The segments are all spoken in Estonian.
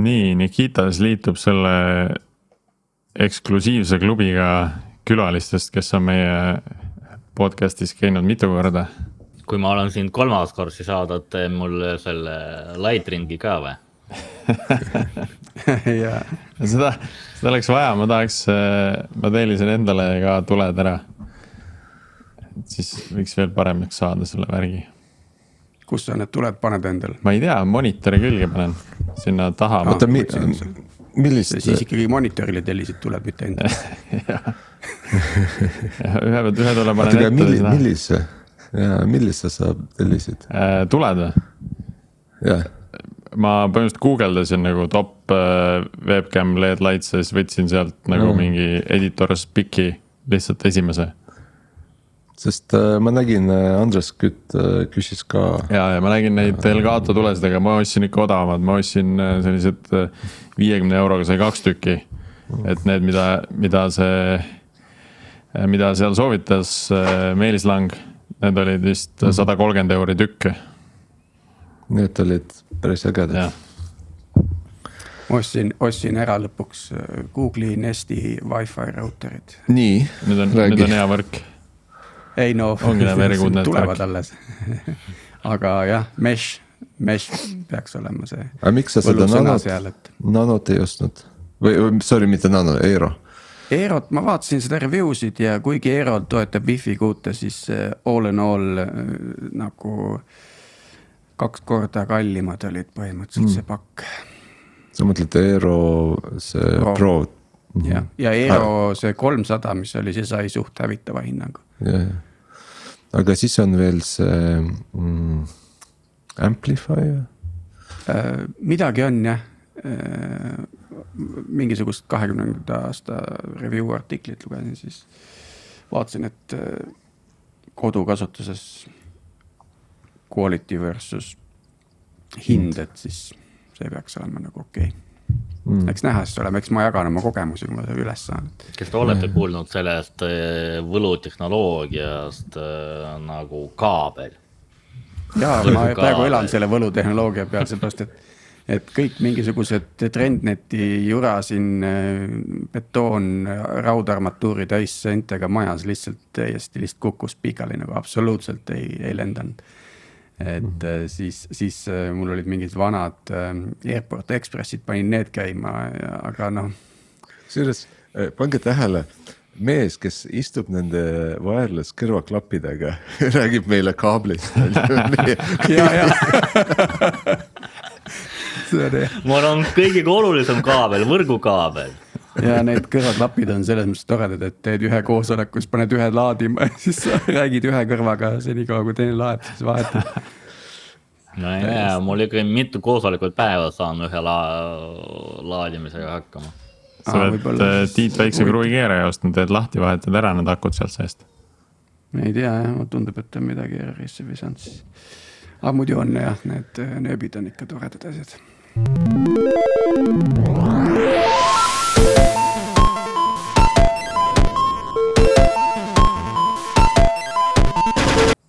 nii, Nikitas liitub selle eksklusiivse klubiga külalistest, kes on meie podcast'is käinud mitu korda. kui ma olen siin kolmas kord, siis saadad mulle selle Lightringi ka või ja seda, seda oleks vaja, ma tahaks, ma tellisin endale ka tuled ära. siis võiks veel paremaks saada selle värgi. Kus sa need tuled paned endale? ma ei tea, monitori külge panen, sinna taha. oota, millist? siis ikkagi monitorile tellisid tuled, mitte endale ühe, ühe tule panen ette. Milli, millise, ja millise sa tellisid äh,? tuled või? jah ma põhimõtteliselt guugeldasin nagu top äh, webcam LED lights ja siis võtsin sealt nagu mm. mingi editors piki lihtsalt esimese. Sest äh, ma nägin äh,, Andres Kütt äh, küsis ka. ja, ja ma nägin neid Elgato tulesid, aga ma ostsin ikka odavamad, ma ostsin sellised viiekümne euroga sai kaks tükki et need, mida, mida see, mida seal soovitas Meelis Lang, need olid vist mhm. sada kolmkümmend euri tükk. Need olid päris ägedad. ostsin, ostsin ära lõpuks Google'i Nesti Wi-Fi rauterid. nii, nüüd on, nüüd on hea võrk. Ei no, tulevad alles aga jah, mesh, mesh peaks olema see. aga miks sa seda nanot, et... nanot ei ostnud või, või sorry, mitte nano, Eero Aerot, ma vaatasin seda review sid ja kuigi Aero toetab wifi kuute, siis äh, all in all äh, nagu kaks korda kallimad olid põhimõtteliselt mm. see pakk. sa mõtled Aero see Pro, Pro.? jah, ja Aero ah. see kolmsada, mis oli, see sai suht hävitava hinnangu. jah, jah, aga siis on veel see mm, Amplifier äh,. midagi on jah äh,, mingisugust kahekümnenda aasta review artiklit lugesin, siis vaatasin, et äh, kodukasutuses quality versus hind, et siis see peaks olema nagu okei okay. Mm.. eks näha siis oleme, eks ma jagan oma kogemusi, kui ma selle üles saan. kas te olete mm. kuulnud sellest äh, võlutehnoloogiast äh, nagu kaabel? ja ma praegu elan selle võlutehnoloogia peal, seepärast et et kõik mingisugused trendneti jura siin äh, betoon, raudarmatuuri täisseintega majas lihtsalt täiesti lihtsalt kukkus pikali nagu absoluutselt ei, ei lendanud et mm -hmm. siis, siis äh, mul olid mingid vanad äh, Airport Expressid, panin need käima, aga noh. kusjuures pange tähele, mees, kes istub nende wireless kõrvaklappidega räägib meile kaablist ja, ja see on jah. mul on kõige olulisem kaabel, võrgukaabel ja need kõrvaklapid on selles mõttes toredad, et teed ühe koosoleku, siis paned ühe laadima ja siis räägid ühe kõrvaga senikaua, kui teine laeb, siis vahetad. no ei tea, mul ikka mitu koosolekut päevas saan ühe la laadimisega hakkama. sa oled äh, Tiit väikse kruvikeeraja ostnud, teed lahti, vahetad ära need akud sealt seest. ei tea jah, mulle tundub, et on midagi ERR-isse visanud siis. aga muidu on jah, need nööbid on ikka toredad asjad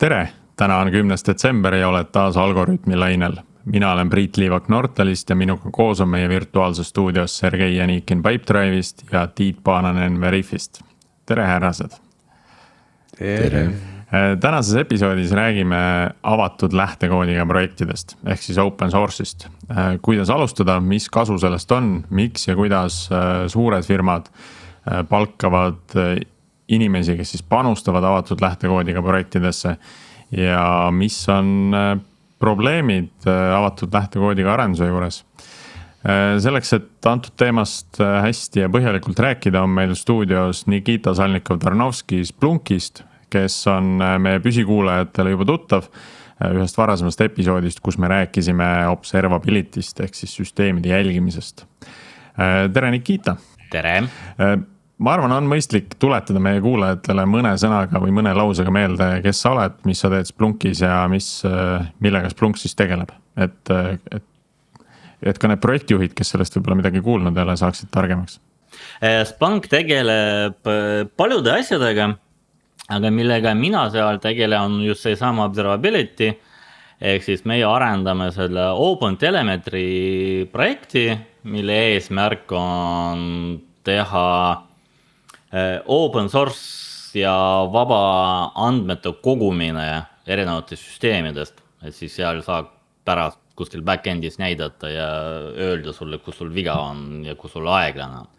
tere, täna on kümnes detsember ja oled taas Algorütmi lainel. mina olen Priit Liivak Nortalist ja minuga koos on meie virtuaalses stuudios Sergei Janikin Pipedrive'ist ja Tiit Paananen Veriffist. tere, härrased. tere. Äh, tänases episoodis räägime avatud lähtekoodiga projektidest ehk siis open source'ist. Äh, kuidas alustada, mis kasu sellest on, miks ja kuidas äh, suured firmad palkavad inimesi, kes siis panustavad avatud lähtekoodiga projektidesse. ja mis on äh, probleemid äh, avatud lähtekoodiga arenduse juures. Äh, selleks, et antud teemast hästi ja põhjalikult rääkida, on meil stuudios Nikita Salnikov-Tarnovski Splunkist, kes on meie püsikuulajatele juba tuttav ühest varasemast episoodist, kus me rääkisime observability'st ehk siis süsteemide jälgimisest. tere, Nikita. tere ma arvan, on mõistlik tuletada meie kuulajatele mõne sõnaga või mõne lausega meelde, kes sa oled, mis sa teed Splunkis ja mis, millega Splunk siis tegeleb, et, et. et ka need projektijuhid, kes sellest võib-olla midagi kuulnud ei ole, saaksid targemaks. Eh, Splunk tegeleb eh, paljude asjadega, aga millega mina seal tegelen, on just seesama observability ehk siis meie arendame selle OpenTelemetry projekti mille eesmärk on teha open source ja vaba andmete kogumine erinevatest süsteemidest, et siis seal saab pärast kuskil back-end'is näidata ja öelda sulle, kus sul viga on ja kus sul aeglane on.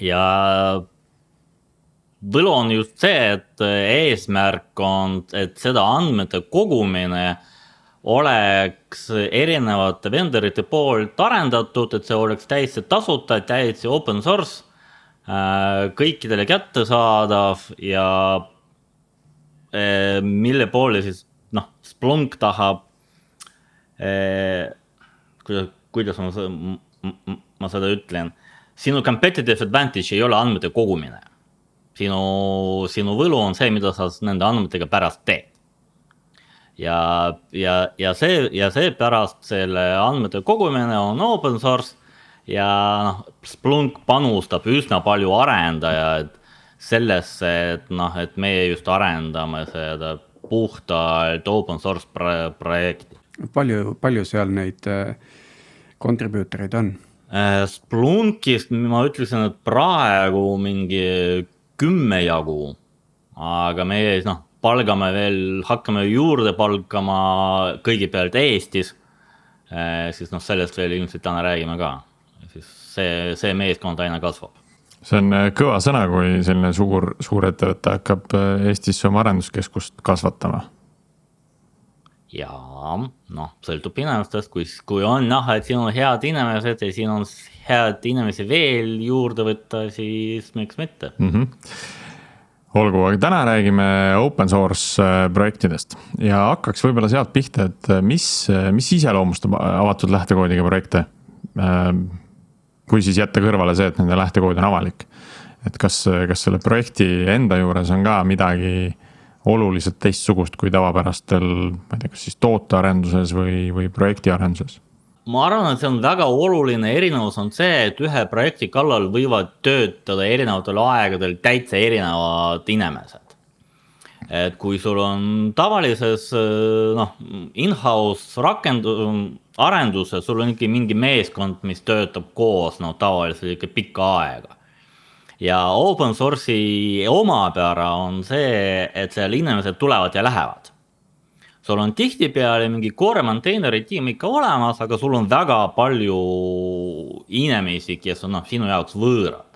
ja võlu on just see, et eesmärk on, et seda andmete kogumine oleks erinevate vendorite poolt arendatud, et see oleks täiesti tasuta, täiesti open source, äh, kõikidele kättesaadav ja äh, mille poole siis noh, Splunk tahab eh,. kuidas, kuidas ma, ma seda ütlen, sinu competitive advantage ei ole andmete kogumine sinu, sinu võlu on see, mida sa nende andmetega pärast teed. ja, ja, ja see ja seepärast selle andmete kogumine on open source ja noh, Splunk panustab üsna palju arendajaid sellesse, et noh, et meie just arendame seda puhtalt open source projekti. palju, palju seal neid contributor eid on? Äh, Splunkist ma ütleksin, et praegu mingi kümme jagu. aga meie noh, palgame veel, hakkame juurde palkama kõigepealt Eestis. Eh, siis noh, sellest veel ilmselt täna räägime ka, siis see, see meeskond aina kasvab see on eh, kõva sõna, kui selline suur, suur ettevõte hakkab eh, Eestisse oma arenduskeskust kasvatama. ja noh, sõltub inimestest, kui, kui on näha, et siin on head inimesed ja siin on head inimesi veel juurde võtta, siis miks mitte mm. -hmm olgu, aga täna räägime open source äh, projektidest ja hakkaks võib-olla sealt pihta, et äh, mis, äh, mis iseloomustab avatud lähtekoodiga projekte. Kui siis jätta kõrvale see, et nende lähtekood on avalik. et kas, kas selle projekti enda juures on ka midagi oluliselt teistsugust kui tavapärastel, ma ei tea, kas siis tootearenduses või, või projektiarenduses ma arvan, et see on väga oluline erinevus on see, et ühe projekti kallal võivad töötada erinevatel aegadel täitsa erinevad inimesed. Et kui sul on tavalises noh, in-house rakendu-, arenduses, sul on ikkagi mingi meeskond, mis töötab koos, no tavaliselt ikka pikka aega. ja open source'i omapära on see, et seal inimesed tulevad ja lähevad sul on tihtipeale mingi core maintainer'i tiim ikka olemas, aga sul on väga palju inimesi, kes on noh, sinu jaoks võõrad.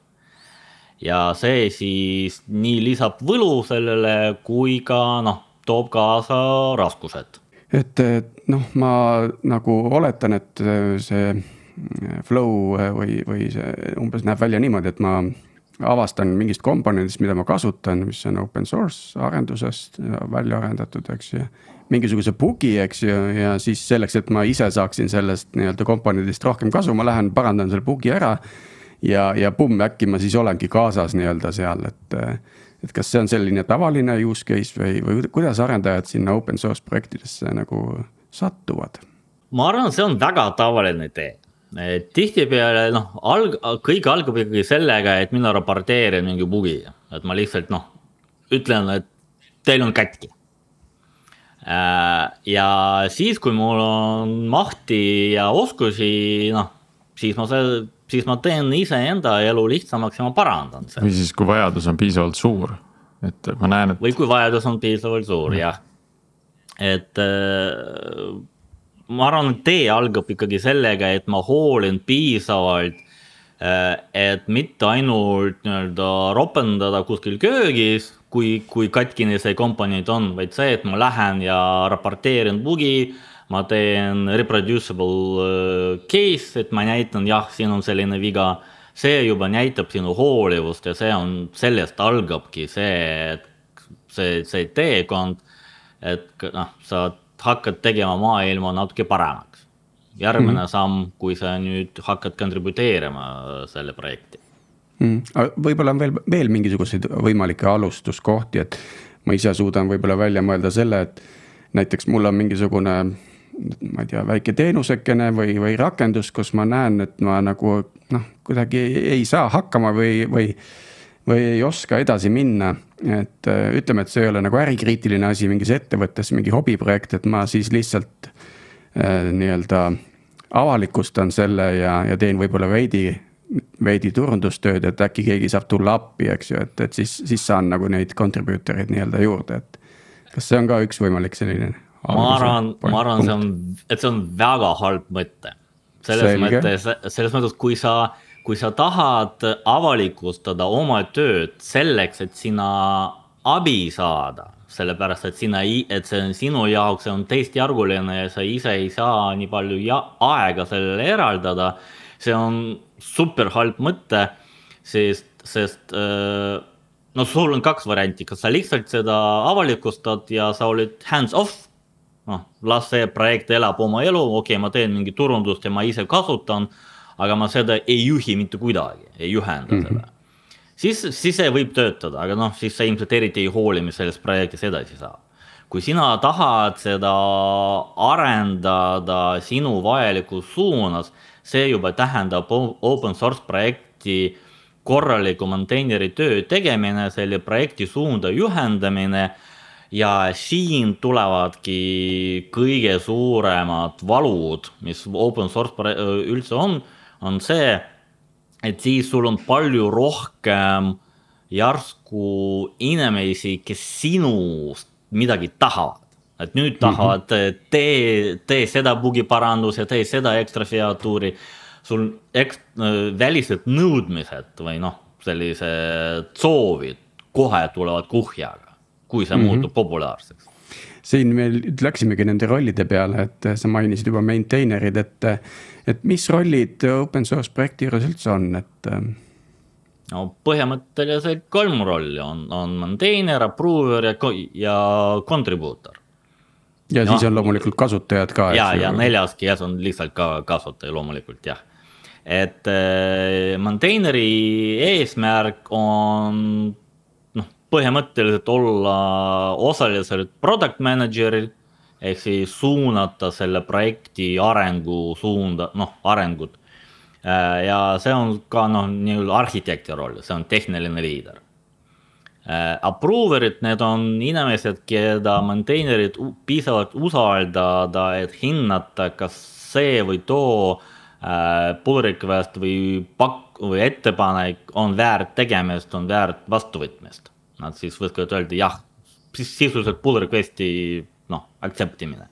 Ja see siis nii lisab võlu sellele, kui ka noh, toob kaasa raskused. et noh, ma nagu oletan, et see flow või, või see umbes näeb välja niimoodi, et ma avastan mingist komponendist, mida ma kasutan, mis on open source arendusest välja arendatud, eks ju mingisuguse bugi, eks ju, ja siis selleks, et ma ise saaksin sellest nii-öelda komponendist rohkem kasu, ma lähen parandan selle bugi ära. Ja, ja pumm, äkki ma siis olengi kaasas nii-öelda seal, et, et kas see on selline tavaline use case või, või kuidas arendajad sinna open source projektidesse nagu satuvad? ma arvan, see on väga tavaline tee. Tihtipeale noh, alg-, kõik algab ikkagi sellega, et mina raporteerin mingi bugi, et ma lihtsalt noh, ütlen, et teil on kätki. Äh, ja siis, kui mul on mahti ja oskusi, noh, siis ma see, siis ma teen iseenda elu lihtsamaks ja ma parandan seda. või siis, kui vajadus on piisavalt suur, et ma näen, et. või kui vajadus on piisavalt suur, jah. et äh, ma arvan, et tee algab ikkagi sellega, et ma hoolin piisavalt äh, et mitte ainult nii-öelda ropendada kuskil köögis kui, kui katkine see komponent on, vaid see, et ma lähen ja raporteerin bugi. Ma teen reproducible äh, case, et ma näitan, jah, siin on selline viga. see juba näitab sinu hoolivust ja see on, sellest algabki see, see, see teekond. et noh, sa hakkad tegema maailma natuke paremaks. järgmine mm -hmm. samm, kui sa nüüd hakkad kontributeerima selle projekti mm.. võib-olla on veel, veel mingisuguseid võimalikke alustuskohti, et ma ise suudan võib-olla välja mõelda selle, et näiteks mul on mingisugune ma ei tea, väike teenusekene või, või rakendus, kus ma näen, et ma nagu noh, kuidagi ei saa hakkama või, või, või ei oska edasi minna. et ütleme, et see ei ole nagu ärikriitiline asi mingis ettevõttes, mingi hobiprojekt, et ma siis lihtsalt äh, nii-öelda avalikustan selle ja, ja teen võib-olla veidi, veidi turundustööd, et äkki keegi saab tulla appi, eks ju, et, et siis, siis saan nagu neid contributor eid nii-öelda juurde, et. kas see on ka üks võimalik selline? Ma arvan, ma arvan, see on, et see on väga halb mõte. selles Selge. mõttes, selles mõttes, kui sa, kui sa tahad avalikustada oma tööd selleks, et sina abi saada sellepärast et sina, et see on sinu jaoks, see on teistjärguline ja sa ise ei saa nii palju ja, aega sellele eraldada. see on super halb mõte, sest, sest äh, no sul on kaks varianti, kas sa lihtsalt seda avalikustad ja sa oled hands off. Noh, las see projekt elab oma elu, okei okay,, ma teen mingi turundust ja ma ise kasutan, aga ma seda ei juhi mitte kuidagi, ei juhenda mm -hmm. seda siis, siis see võib töötada, aga noh, siis sa ilmselt eriti ei hooli, mis sellest projektist edasi saab. kui sina tahad seda arendada sinu vajalikus suunas, see juba tähendab open source projekti korraliku maintaineri töö tegemine, selle projekti suunda juhendamine ja siin tulevadki kõige suuremad valud, mis open source üldse on, on see et siis sul on palju rohkem järsku inimesi, kes sinust midagi tahavad. et nüüd tahavad mm, -hmm. tee, tee seda bugiparandus ja tee seda ekstra featuuri. sul eks-, välised nõudmised või noh, sellised soovid kohe tulevad kuhjaga, kui see mm -hmm. muutub populaarseks siin me läksimegi nende rollide peale, et sa mainisid juba maintainer'id, et, et mis rollid open source projekti juures üldse on, et? no põhimõtteliselt kolm rolli on, on maintainer, approver ja, ja contributor. ja no, siis on loomulikult kasutajad ka. ja, ja neljaski jah, on lihtsalt ka kasutaja loomulikult jah et äh, maintainer'i eesmärk on põhimõtteliselt olla osaliselt product manager'il ehk siis suunata selle projekti arengu suunda, noh, arengut. Äh, ja see on ka noh, nii-öelda arhitekti roll, see on tehniline liider. Äh, approver'id, need on inimesed, keda maintainer'id piisavalt usaldada, et hinnata, kas see või too äh, pull request või pakk või ettepanek on väärt tegemist, on väärt vastuvõtmist nad siis võivad öelda jah, sisuliselt pull request'i noh, accept imine.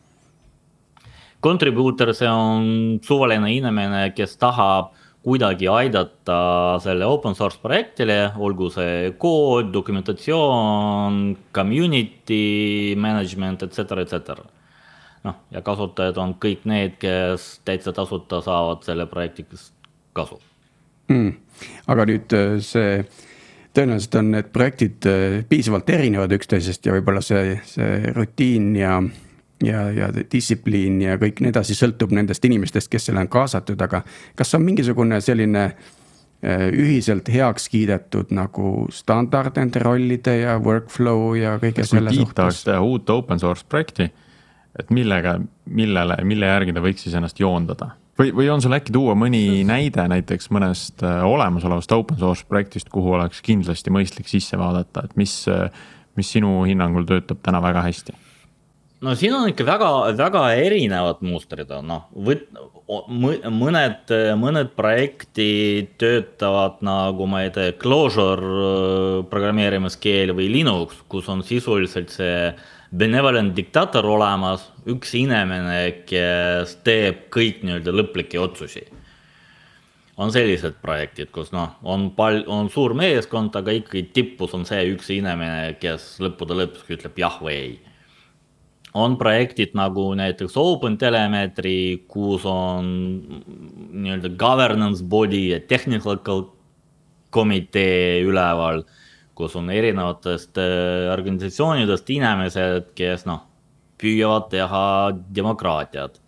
Contributor, see on suvaline inimene, kes tahab kuidagi aidata selle open source projektile, olgu see kood, dokumentatsioon, community management, et cetera, et cetera. noh, ja kasutajad on kõik need, kes täitsa tasuta saavad selle projektist kasu mm.. aga nüüd äh, see tõenäoliselt on need projektid äh, piisavalt erinevad üksteisest ja võib-olla see, see rutiin ja ja, ja distsipliin ja kõik nii edasi sõltub nendest inimestest, kes selle on kaasatud, aga kas on mingisugune selline äh, ühiselt heaks kiidetud nagu standard nende rollide ja workflow ja kõige selle suhtes? tahaks teha uut open source projekti, et millega, millele, mille järgi ta võiks siis ennast joondada või, või on sul äkki tuua mõni näide näiteks mõnest äh, olemasolevast open source projektist, kuhu oleks kindlasti mõistlik sisse vaadata, et mis, äh, mis sinu hinnangul töötab täna väga hästi? no siin on ikka väga, väga erinevad mustrid on, noh, võt-, mõned, mõned projektid töötavad nagu ma ei tea, Clojure äh, programmeerimiskeel või Linux, kus on sisuliselt see benevolent diktaator olemas, üks inimene, kes teeb kõik nii-öelda lõplikke otsusi. on sellised projektid, kus noh, on pal-, on suur meeskond, aga ikkagi tipus on see üks inimene, kes lõppude lõpuks ütleb jah või ei. on projektid nagu näiteks OpenTelemetry, kus on nii-öelda governance body ja technical komitee üleval kus on erinevatest äh, organisatsioonidest inimesed, kes noh, püüavad teha demokraatiat.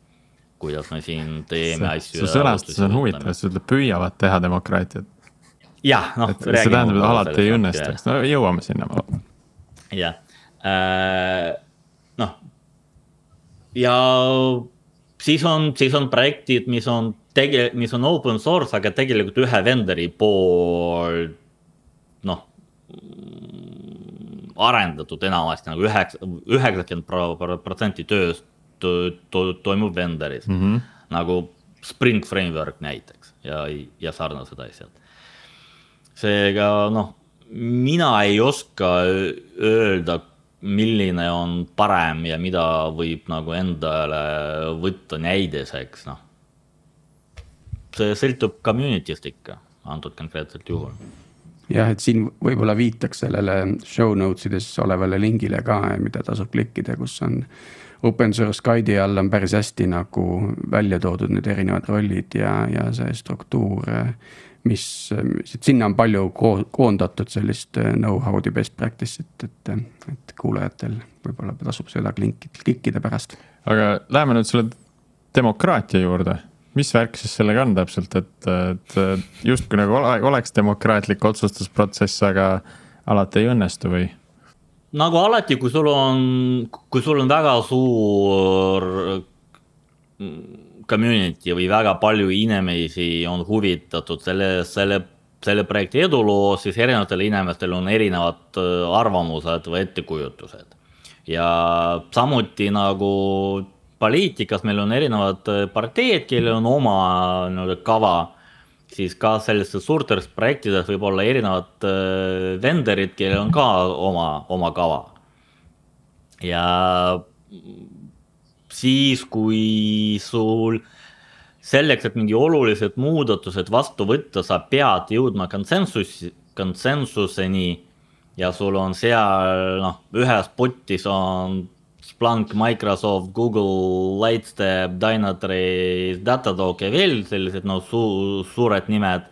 kuidas me siin teeme asju. see sõnastus on huvitav, sa ütled püüavad teha demokraatiat. jah, noh. see tähendab, et alati ei õnnestuks, no jõuame sinna. jah äh,, noh ja siis on, siis on projektid, mis on tege-, mis on open source, aga tegelikult ühe vendori poolt noh arendatud enamasti nagu üheksa, üheksakümmend protsenti tööst to, to, toimub vendoris mm. -hmm. nagu Spring Framework näiteks ja, ja sarnased asjad. seega noh, mina ei oska öelda, milline on parem ja mida võib nagu endale võtta näidiseks, noh. see sõltub community'st ikka, antud konkreetselt juhul jah, et siin võib-olla viitaks sellele show notes ides olevale lingile ka, mida tasub klikkida, kus on. Open source guide'i all on päris hästi nagu välja toodud need erinevad rollid ja, ja see struktuur. mis, sinna on palju koondatud sellist know-how'd ja best practice'it, et, et kuulajatel võib-olla tasub seda klikkida, klikkida pärast. aga läheme nüüd selle demokraatia juurde mis värk siis sellega on täpselt, et, et justkui nagu oleks demokraatlik otsustusprotsess, aga alati ei õnnestu või? nagu alati, kui sul on, kui sul on väga suur community või väga palju inimesi on huvitatud selle, selle, selle projekti eduloo, siis erinevatel inimestel on erinevad arvamused või ettekujutused. ja samuti nagu poliitikas meil on erinevad äh, parteid, kellel on oma nii-öelda kava, siis ka sellistes suurtes projektides võib olla erinevad äh, vendorid, kellel on ka oma, oma kava. ja siis, kui sul selleks, et mingi olulised muudatused vastu võtta, sa pead jõudma konsensus, konsensuseni ja sul on seal noh, ühes potis on Splunk, Microsoft, Google, Lightstep, Dynatrace, Datadog ja veel sellised no su suured nimed.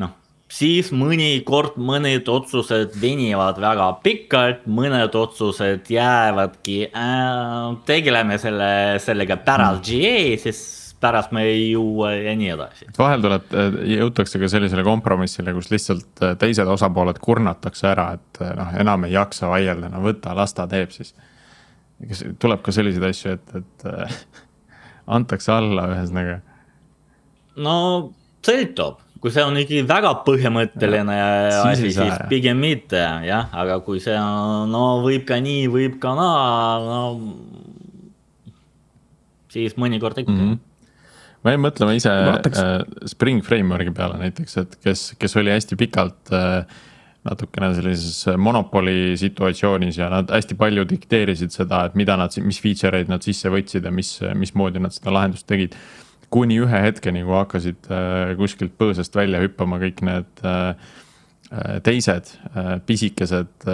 noh, siis mõnikord mõned otsused venivad väga pikalt, mõned otsused jäävadki äh,, tegeleme selle, sellega pärast GA, siis pärast me ei jõua ja nii edasi. vahel tuleb, jõutakse ka sellisele kompromissile, kus lihtsalt äh, teised osapooled kurnatakse ära, et äh, noh, enam ei jaksa vaielda, no võta, las ta teeb siis. Kas tuleb ka selliseid asju, et, et äh, antakse alla ühesõnaga? no sõltub, kui see on ikkagi väga põhimõtteline ja, asi, siis pigem mitte jah, aga kui see on, no võib ka nii, võib ka naa, no siis mõnikord ikka mm. -hmm ma jäin mõtlema ise Vaataks. äh, Spring Framework'i peale näiteks, et kes, kes oli hästi pikalt äh, natukene sellises monopoli situatsioonis ja nad hästi palju dikteerisid seda, et mida nad, mis feature eid nad sisse võtsid ja mis, mismoodi nad seda lahendust tegid. kuni ühe hetkeni, kui hakkasid äh, kuskilt põõsast välja hüppama kõik need äh, äh teised pisikesed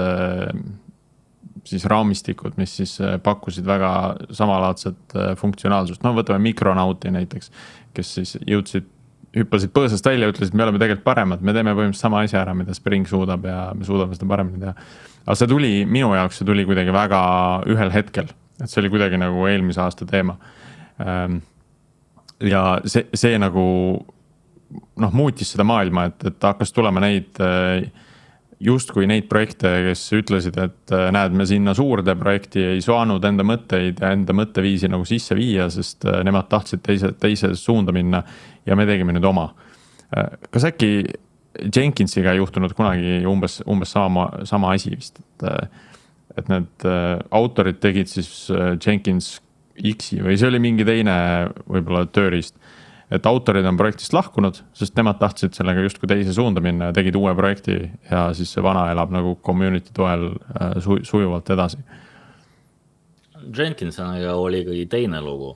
siis raamistikud, mis siis pakkusid väga samalaadset funktsionaalsust, no võtame Micronauti näiteks. kes siis jõudsid, hüppasid põõsast välja, ütlesid, me oleme tegelikult paremad, me teeme põhimõtteliselt sama asja ära, mida Spring suudab ja me suudame seda paremini teha. aga see tuli, minu jaoks see tuli kuidagi väga ühel hetkel, et see oli kuidagi nagu eelmise aasta teema. Ähm, ja see, see nagu noh, muutis seda maailma, et, et hakkas tulema neid äh, justkui neid projekte, kes ütlesid, et äh, näed, me sinna suurde projekti ei saanud enda mõtteid enda mõtteviisi nagu sisse viia, sest äh, nemad tahtsid teise, teise suunda minna ja me tegime nüüd oma. Äh, kas äkki Jenkinsiga ei juhtunud kunagi umbes, umbes sama, sama asi vist, et, et need autorid tegid siis Jenkins X-i või see oli mingi teine võib-olla tööriist et autorid on projektist lahkunud, sest nemad tahtsid sellega justkui teise suunda minna ja tegid uue projekti ja siis see vana elab nagu community toel äh, su sujuvalt edasi. Jenkinsoniga oli ikkagi teine lugu.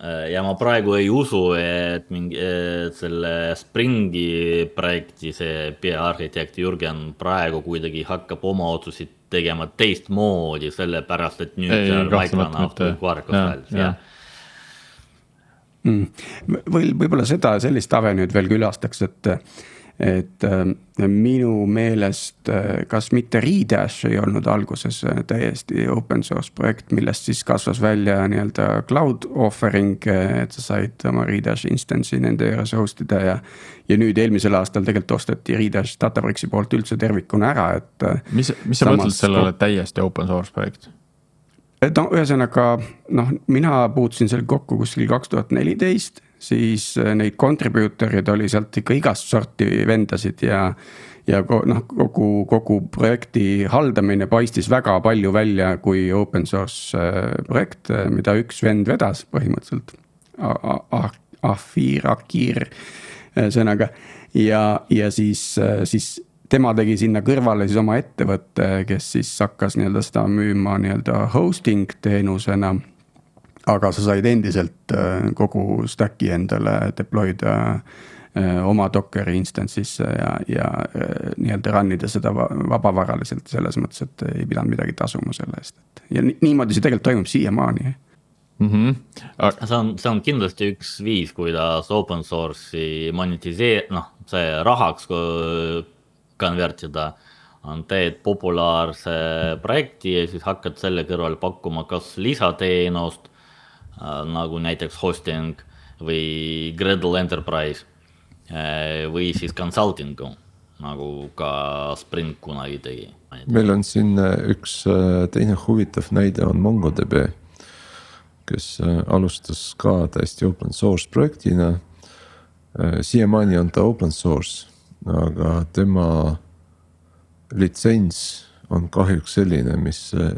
Äh, ja ma praegu ei usu, et mingi et selle Springi projekti see peaarhitekt Jürgen praegu kuidagi hakkab oma otsuseid tegema teistmoodi, sellepärast et nüüd ei, seal või Quarkus väljas, jah mm.. või võib-olla seda, sellist avenue'd veel külastaks, et, et äh, minu meelest, äh, kas mitte Redash ei olnud alguses äh, täiesti open source projekt, millest siis kasvas välja nii-öelda cloud offering, et sa said oma Redash instance'i nende juures host ida ja. ja nüüd eelmisel aastal tegelikult osteti Redash Databricksi poolt üldse tervikuna ära, et. mis, mis sa mõtled sellele täiesti open source projekt? Et no ühesõnaga noh, mina puutusin seal kokku kuskil kaks tuhat neliteist, siis äh, neid contributor'id oli sealt ikka igast sorti vendasid ja. ja noh, kogu, kogu projekti haldamine paistis väga palju välja kui open source äh, projekt, äh, mida üks vend vedas põhimõtteliselt. Afir, Akir ühesõnaga ja, ja siis, siis tema tegi sinna kõrvale siis oma ettevõtte, kes siis hakkas nii-öelda seda müüma nii-öelda hosting teenusena. aga sa said endiselt kogu stack'i endale deploy da oma Dockeri instance'isse ja, ja nii-öelda run ida seda vabavaraliselt selles mõttes, et ei pidanud midagi tasuma selle eest, et. ja niimoodi see tegelikult toimub siiamaani mm. -hmm. Aga... see on, see on kindlasti üks viis, kuidas open source'i monetiseer-, noh, see rahaks konvertida. on, teed populaarse projekti ja siis hakkad selle kõrval pakkuma kas lisateenust äh, nagu näiteks hosting või Gradle Enterprise äh, või siis consulting'u nagu ka Spring kunagi tegi. meil on siin äh, üks teine huvitav näide on MongoDB kes alustas ka täiesti open source projektina. Siiamaani on ta open source, aga tema litsents on kahjuks selline, mis äh,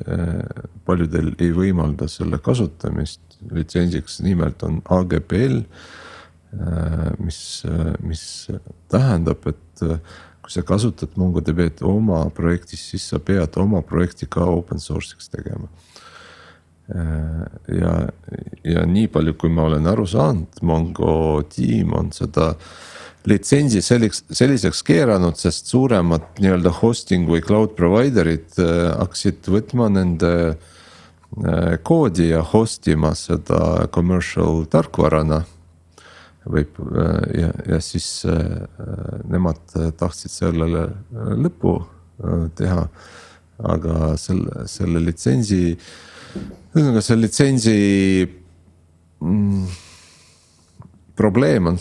paljudel ei võimalda selle kasutamist. litsentsiks nimelt on AGPL, mis, mis tähendab, et kui sa kasutad MongoDB-d oma projektis, siis sa pead oma projekti ka open source'iks tegema ja, ja nii palju, kui ma olen aru saanud, Mongo tiim on seda litsentsi selliseks, selliseks keeranud, sest suuremad nii-öelda hosting või cloud provider'id äh, hakkasid võtma nende äh, koodi ja host ima seda commercial tarkvarana. võib äh, ja, ja siis nemad tahtsid sellele lõpu teha, aga selle, selle litsentsi ühesõnaga see litsentsi mm, probleem on,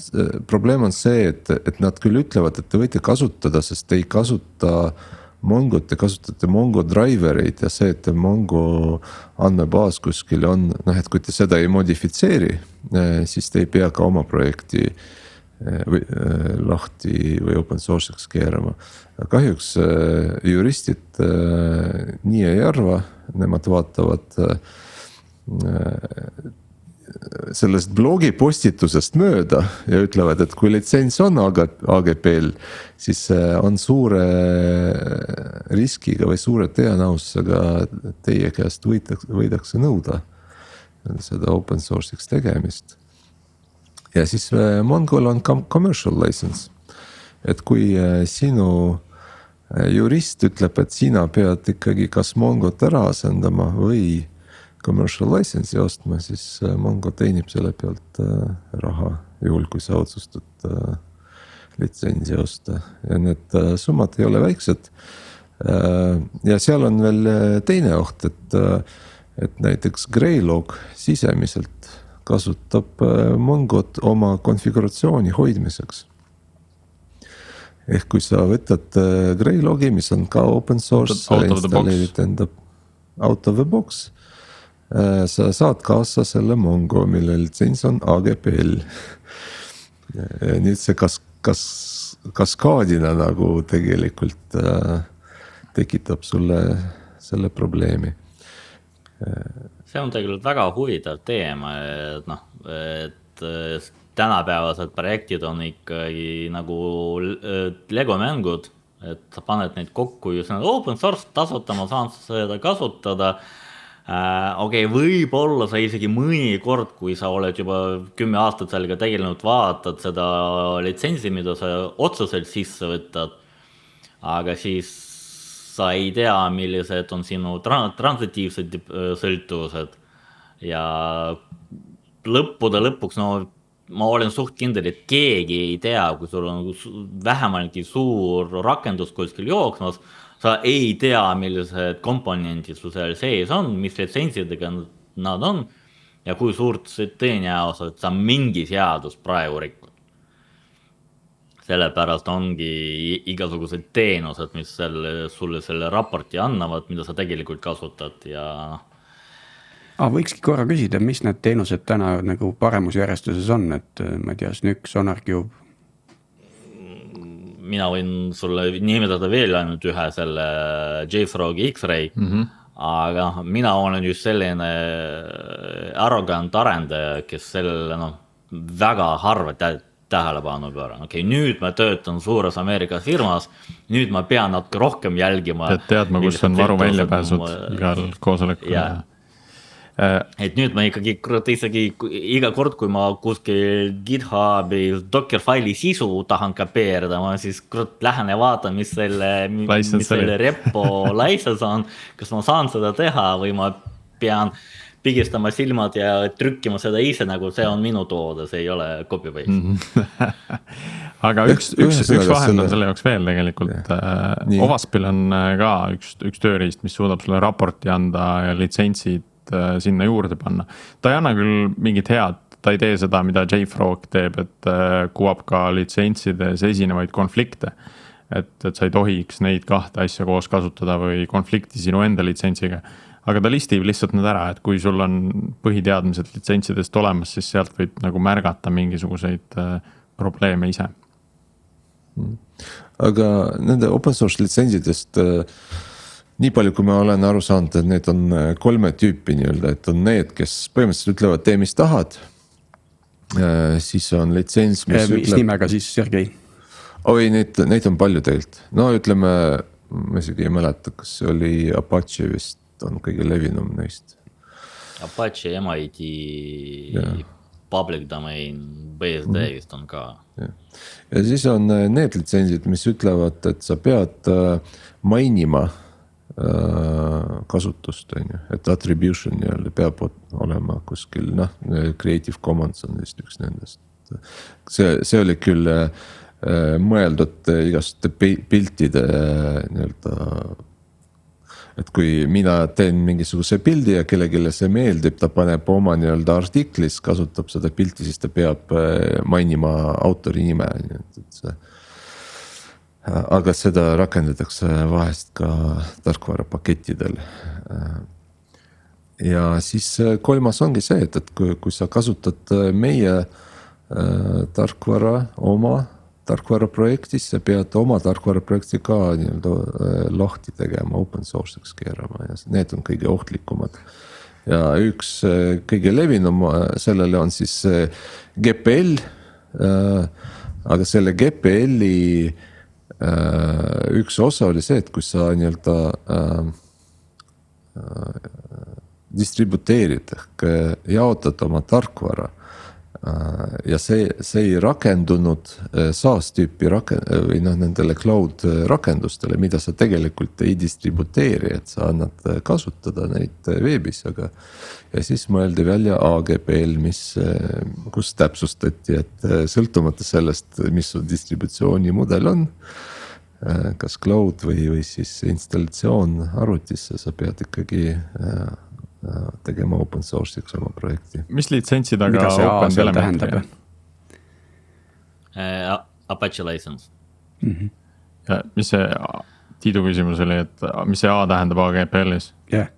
probleem on see, et, et nad küll ütlevad, et te võite kasutada, sest te ei kasuta Mongot, te kasutate Mongo driver eid ja see, et Mongo andmebaas kuskil on, noh, et kui te seda ei modifitseeri, eh, siis te ei pea ka oma projekti eh, või eh, lahti või open source'iks keerama. kahjuks juristid nii ei arva, nemad vaatavad sellest blogi postitusest mööda ja ütlevad, et kui litsents on AG, AGP-l, siis on suure riskiga või suure tõenäosusega teie käest võidakse, võidakse nõuda seda open source'iks tegemist. ja siis äh, Mongol on commercial license, et kui äh, sinu jurist ütleb, et sina pead ikkagi kas Mongot ära asendama või commercial license'i ostma, siis äh, Mongo teenib selle pealt äh, raha, juhul kui sa otsustad äh, litsentsi osta ja need summad ei ole väiksed. ja seal on veel teine oht, et, et näiteks Greylog sisemiselt kasutab Mongot oma konfiguratsiooni hoidmiseks. Ehk kui sa võtad Greylogi, mis on ka open source, installeerid enda out of the box sa saad kaasa selle Mongo, mille litsents on AGPL. nüüd see kas, kas, kaskaadina nagu tegelikult äh, tekitab sulle selle probleemi. see on tegelikult väga huvitav teema, et noh, et tänapäevased projektid on ikkagi nagu Lego mängud, et sa paned neid kokku just nagu open source tasuta, ma saan seda kasutada äh,. Okei okay,, võib-olla sa isegi mõnikord, kui sa oled juba kümme aastat sellega tegelenud, vaatad seda litsentsi, mida sa otseselt sisse võtad. aga siis sa ei tea, millised on sinu tra transitiivsed äh, sõltuvused ja lõppude lõpuks, no ma olen suht kindel, et keegi ei tea, kui sul on vähemaltki suur rakendus kuskil jooksmas sa ei tea, millised komponendid sul seal sees on, mis litsentsidega nad on ja kui suurt tõenäosus, et sa mingi seadust praegu rikud. sellepärast ongi igasugused teenused, mis selle, sulle selle raporti annavad, mida sa tegelikult kasutad ja ah,. võikski korra küsida, mis need teenused täna nagu paremusjärjestuses on, et ma ei tea, Snük, SonarCube mina võin sulle nimetada veel ainult ühe selle JFrog X-Ray mm. -hmm. aga noh, mina olen just selline arrogant arendaja, kes sellele noh, väga harva tä tähelepanu pööran, okei okay,, nüüd ma töötan suures Ameerika firmas, nüüd ma pean natuke rohkem jälgima. pead teadma, kus on varu väljapääsud igal koosolekul yeah Äh, et nüüd ma ikkagi kurat isegi iga kord, kui ma kuskil GitHubi Dockerfile'i sisu tahan kopeerida, ma siis kurat lähen ja vaatan, mis selle, mis selle repo license on. kas ma saan seda teha või ma pean pigistama silmad ja trükkima seda ise, nagu see on minu toode, see ei ole copy paste mm. -hmm. aga üks, üks, üks vahend on selle jaoks veel tegelikult. Äh, Ovaspil on äh, ka üks, üks tööriist, mis suudab sulle raporti anda ja litsentsid Äh, sinna juurde panna. ta ei anna küll mingit head, ta ei tee seda, mida JFrog teeb, et äh, kuvab ka litsentsides esinevaid konflikte. et, et sa ei tohiks neid kahte asja koos kasutada või konflikti sinu enda litsentsiga. aga ta listib lihtsalt need ära, et kui sul on põhiteadmised litsentsidest olemas, siis sealt võib nagu märgata mingisuguseid äh, probleeme ise. aga nende open source litsentsidest äh nii palju, kui ma olen aru saanud, et need on äh, kolme tüüpi nii-öelda, et on need, kes põhimõtteliselt ütlevad, tee mis tahad. Äh, siis on litsents, mis äh, ütleb. mis nimega siis, Sergei? oi, neid, neid on palju tegelikult, no ütleme, ma isegi ei mäleta, kas see oli Apache vist on kõige levinum neist. Apache, MIT, public domain, BSD mm -hmm. vist on ka. ja siis on need litsentsid, mis ütlevad, et sa pead mainima kasutust, on ju, et attribution nii-öelda peab olema kuskil noh, Creative Commons on vist üks nendest. see, see oli küll äh, mõeldud igasuguste piltide nii-öelda. et kui mina teen mingisuguse pildi ja kellelegi see meeldib, ta paneb oma nii-öelda artiklis, kasutab seda pilti, siis ta peab äh, mainima autori nime, nii et, et see aga seda rakendatakse vahest ka tarkvarapakettidel. ja siis kolmas ongi see, et, et kui, kui sa kasutad meie äh, tarkvara oma tarkvaraprojektis, sa pead oma tarkvaraprojekti ka nii-öelda äh, lahti tegema, open source'iks keerama ja need on kõige ohtlikumad. ja üks äh, kõige levinum sellele on siis GPL. aga selle GPL-i Äh, üks osa oli see, et kui sa nii-öelda äh, äh, distributeerid ehk äh, jaotad oma tarkvara äh,. Ja see, see ei rakendunud äh, SaaS tüüpi raken- või noh, nendele cloud rakendustele, mida sa tegelikult ei distributeeri, et sa annad kasutada neid veebis, aga. ja siis mõeldi välja AGPL, mis, kus täpsustati, et sõltumata sellest, mis su distributsioonimudel on Äh, kas cloud või, või siis installatsioon arvutisse, sa pead ikkagi äh, äh, tegema open source'iks oma projekti. mis litsentsi taga Open Elementary on? Apache license mm. -hmm. ja mis see Tiidu küsimus oli, et mis see A tähendab AGPL-is? jah yeah.,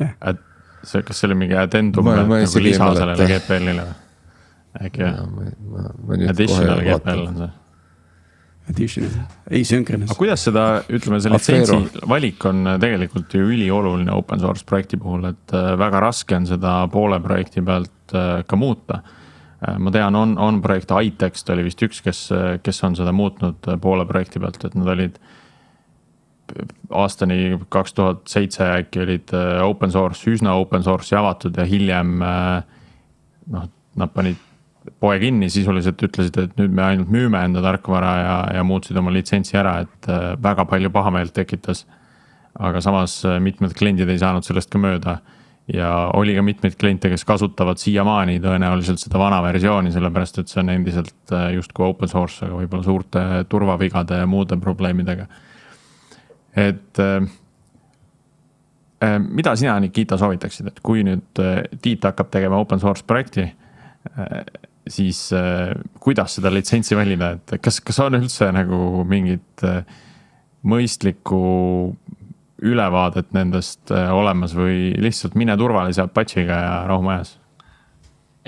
jah yeah.. et see, kas see oli mingi addendum nagu lisa sellele GPL-ile või? äkki jah? Additional GPL on see Additional, asynchronous. aga kuidas seda, ütleme, see litsentsi valik on äh, tegelikult ju ülioluline open source projekti puhul, et äh, väga raske on seda poole projekti pealt äh, ka muuta. ma tean, on, on projekt iText oli vist üks, kes, kes on seda muutnud poole projekti pealt, et nad olid aastani kaks tuhat seitse äkki olid open source, üsna open source'i avatud ja hiljem noh, nad panid poe kinni, sisuliselt ütlesid, et nüüd me ainult müüme enda tarkvara ja, ja muutsid oma litsentsi ära, et äh, väga palju pahameelt tekitas. aga samas äh, mitmed kliendid ei saanud sellest ka mööda. ja oli ka mitmeid kliente, kes kasutavad siiamaani tõenäoliselt seda vana versiooni, sellepärast et see on endiselt äh, justkui open source, aga võib-olla suurte turvavigade ja muude probleemidega. et mida sina, Nikita, soovitaksid, et kui nüüd Tiit hakkab tegema open source projekti siis äh, kuidas seda litsentsi valida, et kas, kas on üldse nagu mingit äh, mõistlikku ülevaadet nendest äh, olemas või lihtsalt mine turvalise Apache'iga ja rahu majas?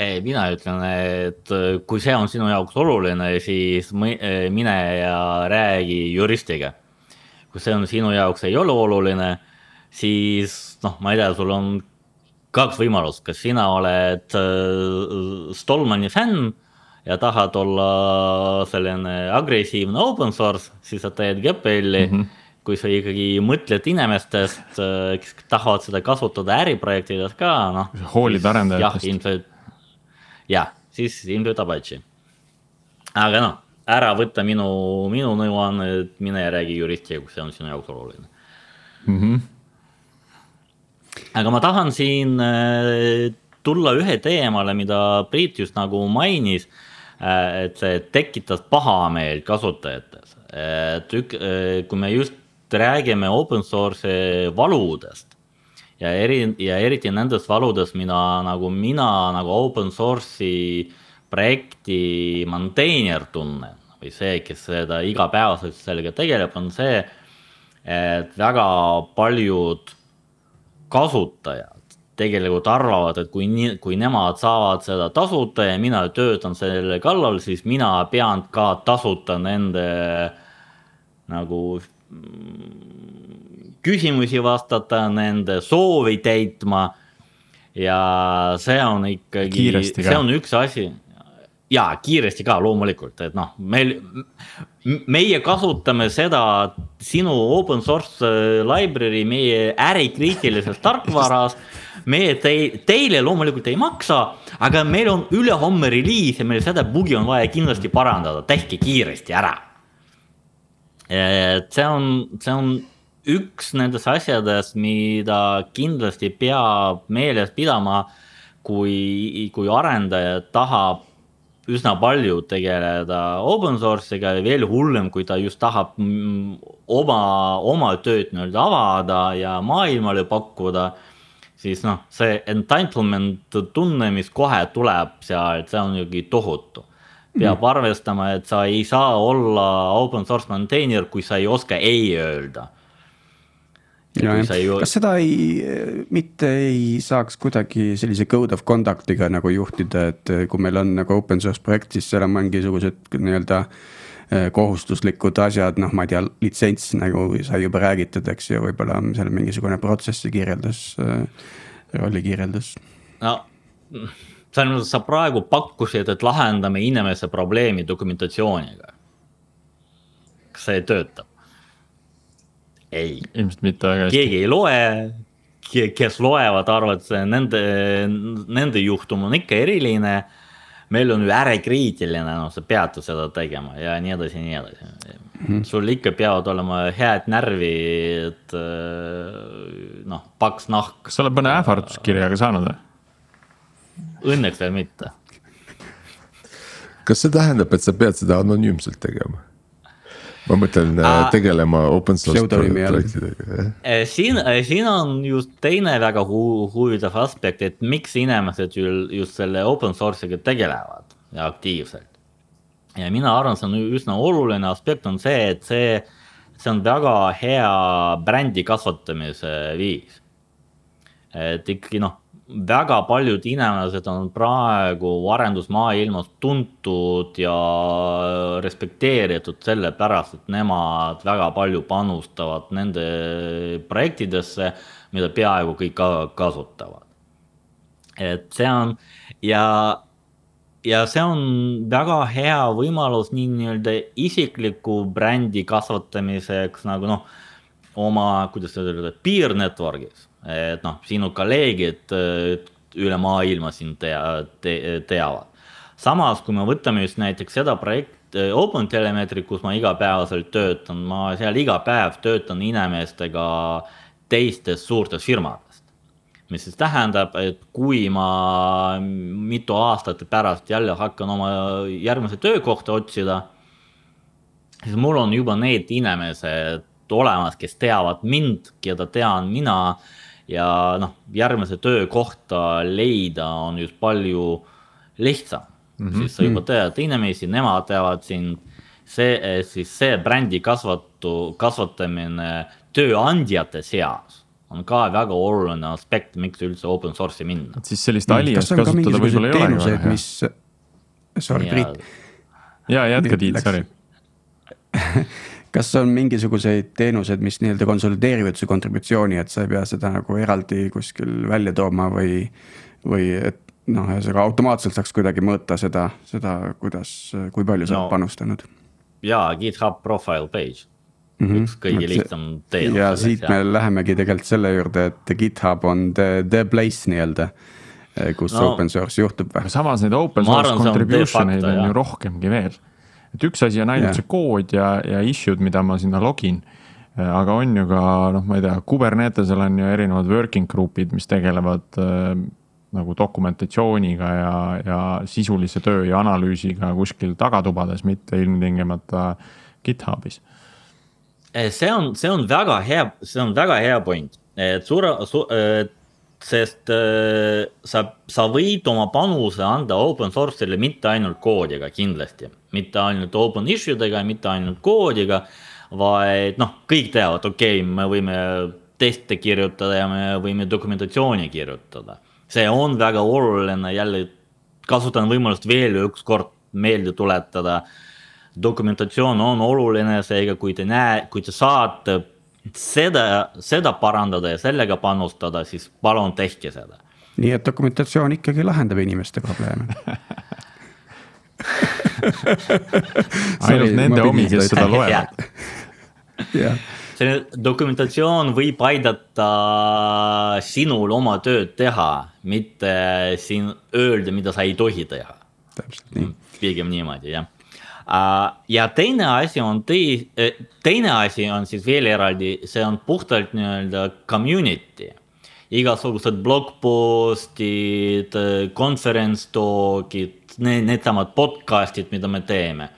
ei, mina ütlen, et kui see on sinu jaoks oluline, siis mine ja räägi juristiga. kui see on sinu jaoks ei ole oluline, siis noh, ma ei tea, sul on kaks võimalust, kas sina oled äh, Stallmani fänn ja tahad olla selline agressiivne open source, siis sa teed GPL-i mm. -hmm. kui sa ikkagi mõtled inimestest, kes tahavad seda kasutada äriprojektides ka, noh. hoolid arendajatest. jah, ilmselt, jah, siis ilmselt Apache. aga noh, ära võta minu, minu nõuanne, mine räägi juristiga, kui see on sinu jaoks oluline mm. -hmm. Aga ma tahan siin tulla ühe teemale, mida Priit just nagu mainis Äh, et see tekitas pahameelt kasutajates, et ük-, äh, kui me just räägime open source'i valudest ja eri, ja eriti nendest valudest, mida nagu mina nagu open source'i projekti maintainer tunnen või see, kes seda igapäevaselt sellega tegeleb, on see, et väga paljud kasutajad tegelikult arvavad, et kui kui nemad saavad seda tasuta ja mina töötan selle kallal, siis mina pean ka tasuta nende nagu mm, küsimusi vastata, nende soovi täitma. ja see on ikkagi, see on üks asi ja kiiresti ka loomulikult, et noh, meil, meie kasutame seda sinu open source library meie ärikriitilises tarkvaras meie te, teile loomulikult ei maksa, aga meil on ülehomme reliis ja meil seda bugi on vaja kindlasti parandada, tehke kiiresti ära. et see on, see on üks nendest asjadest, mida kindlasti peab meeles pidama, kui, kui arendaja tahab üsna palju tegeleda open source'iga ja veel hullem, kui ta just tahab mm, oma, oma tööd nii-öelda avada ja maailmale pakkuda siis noh, see entitlement tunne, mis kohe tuleb sealt, see on ikkagi tohutu. peab mm. arvestama, et sa ei saa olla open source maintainer, kui sa ei oska ei öelda. Ja, ju... kas seda ei, mitte ei saaks kuidagi sellise code of conduct'iga nagu juhtida, et kui meil on nagu open source projekt, siis seal on mingisugused nii-öelda Äh, kohustuslikud asjad, noh, ma ei tea, litsents nagu sai juba räägitud, eks ju, võib-olla on seal mingisugune protsessi kirjeldus, äh, rolli kirjeldus. no selles mõttes sa praegu pakkusid, et lahendame inimese probleemi dokumentatsiooniga. kas see töötab? Ei. ilmselt mitte väga hästi. keegi ei loe, kes loevad, arvavad, et see nende, nende juhtum on ikka eriline meil on ju ärekriitiline, noh, sa pead seda tegema ja nii edasi ja nii edasi mm. -hmm. sul ikka peavad olema head närvid, äh, noh, paks nahk. kas sa oled mõne ähvarduskirjaga saanud või? Õnneks veel mitte. kas see tähendab, et sa pead seda anonüümselt tegema? Ma mõtlen äh, tegelema open source projektidega. Äh, siin, äh, siin on just teine väga hu huvitav aspekt, et miks inimesed just selle open source'iga tegelevad ja aktiivselt. ja mina arvan, see on üsna oluline aspekt on see, et see, see on väga hea brändi kasvatamise viis. et ikkagi noh väga paljud inimesed on praegu arendusmaailmas tuntud ja respekteeritud sellepärast, et nemad väga palju panustavad nende projektidesse, mida peaaegu kõik ka kasutavad. et see on ja, ja see on väga hea võimalus nii nii-öelda isikliku brändi kasvatamiseks nagu noh, oma, kuidas öelda, peer network'is et noh, sinu kolleegid üle maailma sind tea, te, teavad. samas, kui me võtame just näiteks seda projekti, OpenTelemetri, kus ma igapäevaselt töötan, ma seal iga päev töötan inimestega teistest suurtest firmadest. mis siis tähendab, et kui ma mitu aastat pärast jälle hakkan oma järgmise töökohta otsida, siis mul on juba need inimesed olemas, kes teavad mind, keda tean mina ja noh, järgmise töökohta leida on just palju lihtsam mm, -hmm. siis sa juba tead inimesi, nemad teavad sind. see, siis see brändi kasvatu, kasvatamine tööandjate seas on ka väga oluline aspekt, miks üldse open source'i minna. siis sellist aliast kasutada võib-olla ei olegi väga hea. mis, sorry, Priit. ja jätka, Tiit, sorry kas on mingisuguseid teenuseid, mis nii-öelda konsolideerivad su kontributsiooni, et sa ei pea seda nagu eraldi kuskil välja tooma või, või et noh, ühesõnaga automaatselt saaks kuidagi mõõta seda, seda, kuidas, kui palju sa no. oled panustanud? jaa, GitHub profile page mm, -hmm. üks kõige lihtsam teenus. ja siit me lähemegi tegelikult selle juurde, et GitHub on the, the place nii-öelda kus no, open source juhtub või? samas neid open source contribution eid on ju rohkemgi veel. Et üks asi on ainult yeah. see kood ja, ja issue'd, mida ma sinna login. aga on ju ka noh, ma ei tea, Kubernetesel on ju erinevad working group'id, mis tegelevad äh, nagu dokumentatsiooniga ja, ja sisulise töö ja analüüsiga kuskil tagatubades, mitte ilmtingimata GitHubis. see on, see on väga hea, see on väga hea point, et suure su,, sest äh, sa, sa võid oma panuse anda open source'ile mitte ainult koodiga kindlasti, mitte ainult open issue dega, mitte ainult koodiga, vaid noh, kõik teavad, okei okay,, me võime teste kirjutada ja me võime dokumentatsiooni kirjutada. see on väga oluline, jälle kasutan võimalust veel ükskord meelde tuletada. dokumentatsioon on oluline, seega kui te näe, kui te saate seda, seda parandada ja sellega panustada, siis palun tehke seda. nii et dokumentatsioon ikkagi lahendab inimeste probleeme ainult nende omi, kes seda loevad. see dokumentatsioon võib aidata sinul oma tööd teha, mitte siin öelda, mida sa ei tohi teha. täpselt nii. pigem niimoodi, jah ja teine asi on tei-, äh, teine asi on siis veel eraldi, see on puhtalt nii-öelda community. igasugused blogpost'id, conference talk'id, need, needsamad podcast'id, mida me teeme.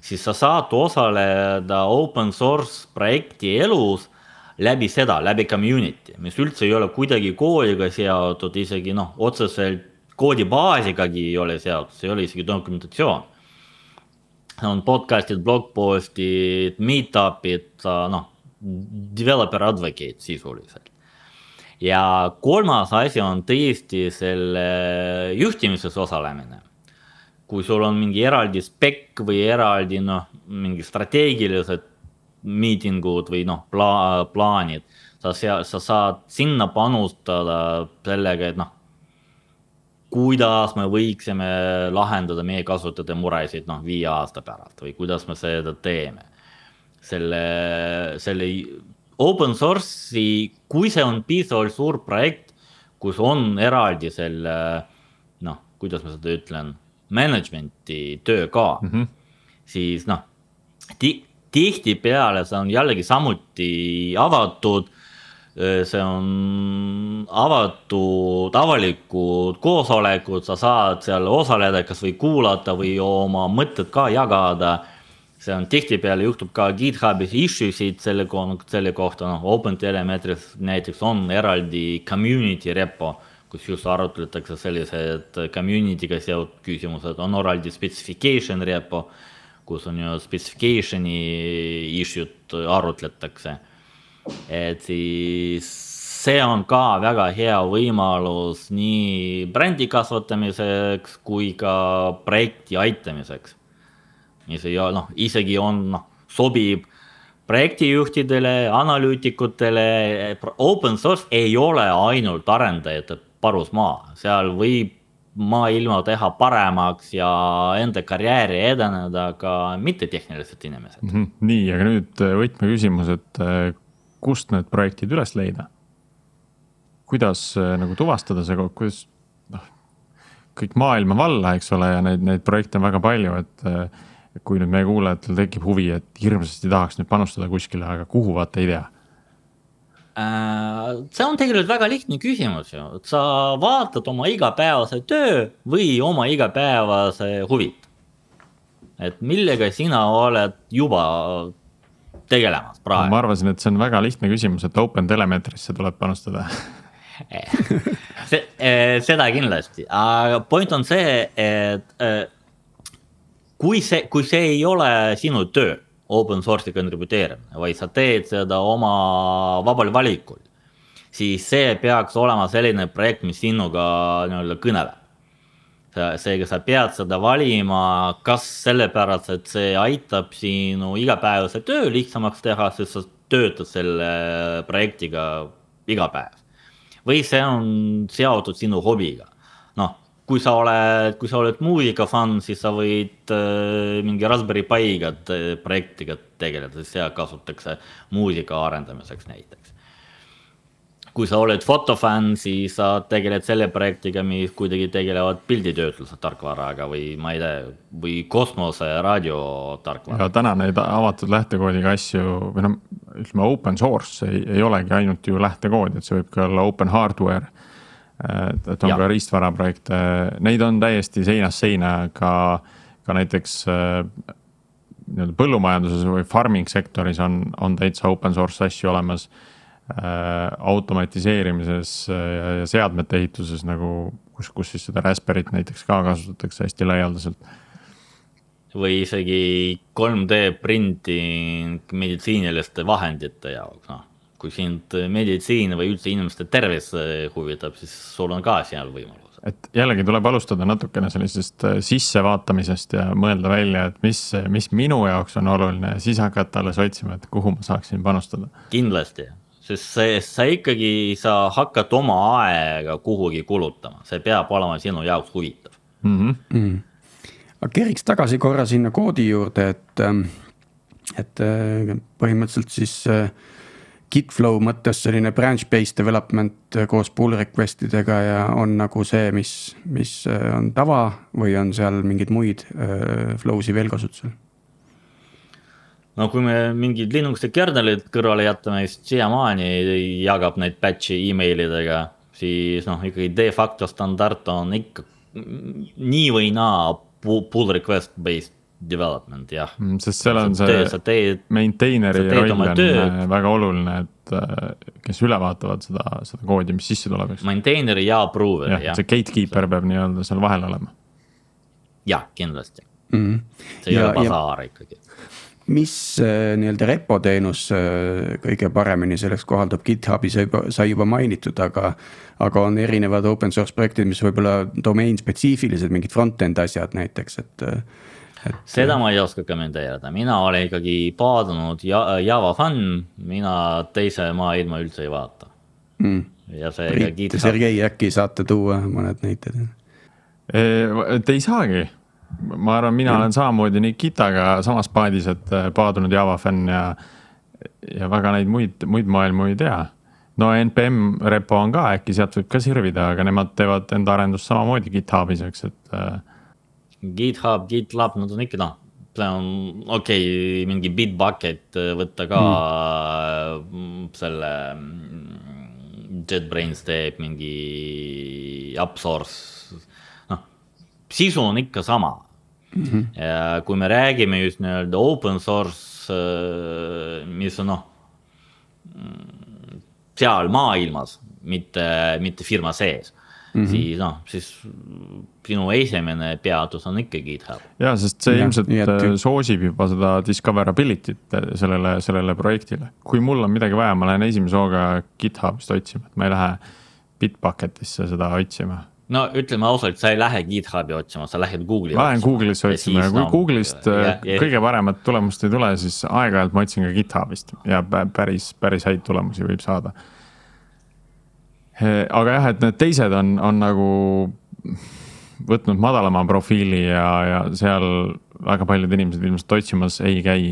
siis sa saad osaleda open source projekti elus läbi seda, läbi community, mis üldse ei ole kuidagi kooliga seotud, isegi noh, otseselt koodibaasigagi ei ole seotud, see ei ole isegi dokumentatsioon on podcast'id, blogpost'id, meetup'id, noh, developer advocate sisuliselt. ja kolmas asi on tõesti selle juhtimises osalemine. kui sul on mingi eraldi spec või eraldi noh, mingi strateegilised miitingud või noh, pla-, plaanid, sa seal, sa saad sinna panustada sellega, et noh kuidas me võiksime lahendada meie kasutajate muresid noh, viie aasta pärast või kuidas me seda teeme. selle, selle open source'i, kui see on piisavalt suur projekt, kus on eraldi selle noh, kuidas ma seda ütlen, management'i töö ka mm, -hmm. siis noh ti, tihtipeale see on jällegi samuti avatud see on avatud avalikud koosolekud, sa saad seal osaleda, kasvõi kuulata või oma mõtted ka jagada. see on tihtipeale juhtub ka GitHubis issue sid selle, selle kohta, noh, OpenTelemetris näiteks on eraldi community repo, kus just arutletakse sellised community'ga seotud küsimused, on eraldi specification repo, kus on ju specification'i issue'd arutletakse et siis see on ka väga hea võimalus nii brändi kasvatamiseks kui ka projekti aitamiseks. mis ei ole, noh, isegi on, noh, sobib projektijuhtidele, analüütikutele, open source ei ole ainult arendajate parusmaa, seal võib maailma teha paremaks ja enda karjääri edeneda ka mittetehnilised inimesed mm. -hmm. nii, aga nüüd võtmeküsimus, et kust need projektid üles leida? kuidas äh, nagu tuvastada see, kuidas noh, kõik maailma valla, eks ole, ja neid, neid projekte on väga palju, et. Äh, kui nüüd meie kuulajatel tekib huvi, et hirmsasti tahaks nüüd panustada kuskile, aga kuhu vaata ei tea äh, see on tegelikult väga lihtne küsimus ju, et sa vaatad oma igapäevase töö või oma igapäevase huvid. et millega sina oled juba tegelemas praegu? ma arvasin, et see on väga lihtne küsimus, et Open Telemetrisse tuleb panustada see, eh, seda kindlasti, aga point on see, et eh, kui see, kui see ei ole sinu töö, open source'i kontributeerimine, vaid sa teed seda oma vabal valikul, siis see peaks olema selline projekt, mis sinuga nii-öelda kõneleb. Seega sa pead seda valima, kas sellepärast, et see aitab sinu igapäevase töö lihtsamaks teha, sest sa töötad selle projektiga iga päev. või see on seotud sinu hobiga, noh kui sa oled, kui sa oled muusikafänn, siis sa võid äh, mingi Raspberry Pi'ga projektiga tegeleda, sest seal kasutatakse muusika arendamiseks näiteks. Kui sa oled fotofänn, siis sa tegeled selle projektiga, mis kuidagi tegelevad pilditöötluse tarkvaraga või ma ei tea, või kosmose raadiotarkvara. ja täna neid avatud lähtekoodiga asju või noh, ütleme open source ei, ei olegi ainult ju lähtekood, et see võib ka olla open hardware et, et on ja. ka riistvaraprojekte, neid on täiesti seinast seina ka, ka näiteks äh, nii-öelda põllumajanduses või farming sektoris on, on täitsa open source asju olemas. Automatiseerimises ja, ja seadmete ehituses nagu, kus, kus siis seda Raspberry't näiteks ka kasutatakse hästi laialdaselt või isegi 3D printing meditsiiniliste vahendite jaoks, noh kui sind meditsiin või üldse inimeste tervis eh, huvitab, siis sul on ka seal võimalus. et jällegi tuleb alustada natukene sellisest sissevaatamisest ja mõelda välja, et mis, mis minu jaoks on oluline ja siis hakata alles otsima, et kuhu ma saaksin panustada. kindlasti, sest see, sa ikkagi, sa hakkad oma aega kuhugi kulutama, see peab olema sinu jaoks huvitav mm. -hmm. Mm -hmm. aga keriks tagasi korra sinna koodi juurde, et, ähm, et äh, põhimõtteliselt siis äh, Gitflow mõttes selline branch-based development koos pull request idega ja on nagu see, mis, mis äh, on tava või on seal mingeid muid äh, flow'si veel kasutusel? No kui me mingid Linuxi kernelid kõrvale jätame, siis siiamaani jagab neid batch'i emailidega, siis noh, ikkagi de facto standard on ikka nii või naa pull request based development jah. Mm, sest seal on see teed, maintainer'i roll on äh, väga oluline, et äh, kes üle vaatavad seda, seda koodi, mis sisse tuleb, eks. Maintainer ja approver jah ja.. see gatekeeper peab nii-öelda seal vahel olema. jah, kindlasti mm. -hmm. see ei ja, ole basaar ikkagi mis äh, nii-öelda repo teenus kõige paremini selleks kohaldub, GitHubi sai juba, sai juba mainitud, aga. aga on erinevad open source projektid, mis võib-olla domain spetsiifilised, mingid front-end asjad näiteks, et et.... seda ma ei oska kommenteerida, mina olen ikkagi paadunud Java fänn, mina teise maailma üldse ei vaata mm.. ja see. Priit ja Sergei, äkki saate tuua mõned näited? Te ei saagi, ma arvan, mina olen samamoodi Nikitaga samas paadis, et äh, paadunud Java fänn ja, ja väga neid muid, muid maailmu ei tea no npm repo on ka, äkki sealt võib ka sirvida, aga nemad teevad enda arendust samamoodi GitHubis, eks, et äh, GitHub, GitLab, nad on ikka noh, see on okei okay,, mingi Bitbucket äh, võtta ka mm. selle mm, JetBrains teeb mingi upsource, sisu on ikka sama mm. -hmm. ja kui me räägime just nii-öelda open source, äh, mis on noh, seal maailmas, mitte, mitte firma sees mm, -hmm. siis noh, siis sinu esimene peatus on ikkagi GitHub. ja, sest see ja, ilmselt et... Äh, soosib juba seda discoverability't äh, sellele, sellele projektile. kui mul on midagi vaja, ma lähen esimese hooga GitHubist otsima, et ma ei lähe Bitbucketisse seda otsima no ütleme ausalt, sa ei lähe GitHubi otsima, sa lähed Google'i. ma lähen Google'isse otsima ja kui no, Google'ist ja, äh, ja, kõige paremat tulemust ei tule, siis aeg-ajalt ma otsin ka GitHubist ja päris, päris häid tulemusi võib saada Eh, aga jah, et need teised on, on nagu võtnud madalama profiili ja, ja seal väga paljud inimesed ilmselt otsimas ei käi.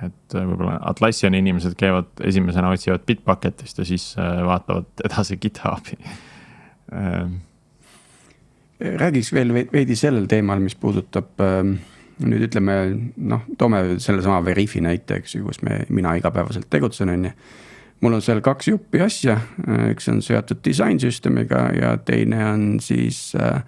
et võib-olla Atlassiani inimesed käivad esimesena otsivad Bitbucketist ja siis vaatavad edasi GitHubi räägiks veel veidi sellel teemal, mis puudutab nüüd ütleme noh, toome sellesama Veriffi näite, eks ju, kus me, mina igapäevaselt tegutsen, on ju mul on seal kaks juppi asja, üks on seotud disainsüsteemiga ja teine on siis äh,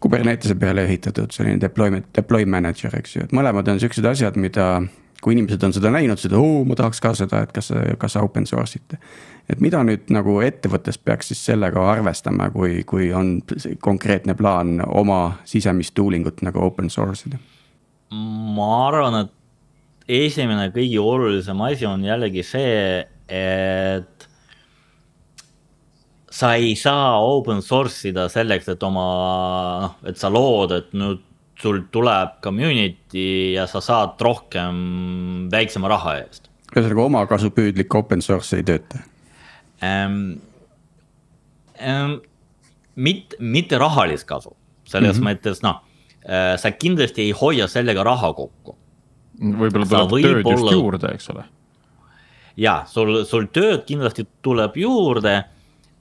Kubernetese peale ehitatud selline deployment, deploy manager, eks ju, et mõlemad on siuksed asjad, mida. kui inimesed on seda näinud, seda, oo, ma tahaks ka seda, et kas, kas sa open source ite. Et mida nüüd nagu ettevõttes peaks siis sellega arvestama, kui, kui on konkreetne plaan oma sisemist tooling ut nagu open source ida? ma arvan, et esimene kõige olulisem asi on jällegi see et sa ei saa open source ida selleks, et oma noh, et sa lood, et nüüd sul tuleb community ja sa saad rohkem väiksema raha eest ühesõnaga omakasupüüdlik open source ei tööta ähm,? Ähm, mitte, mitte rahalist kasu, selles mm -hmm. mõttes noh, sa kindlasti ei hoia sellega raha kokku. võib-olla tuleb võib tööd just olla... juurde, eks ole. ja sul, sul tööd kindlasti tuleb juurde.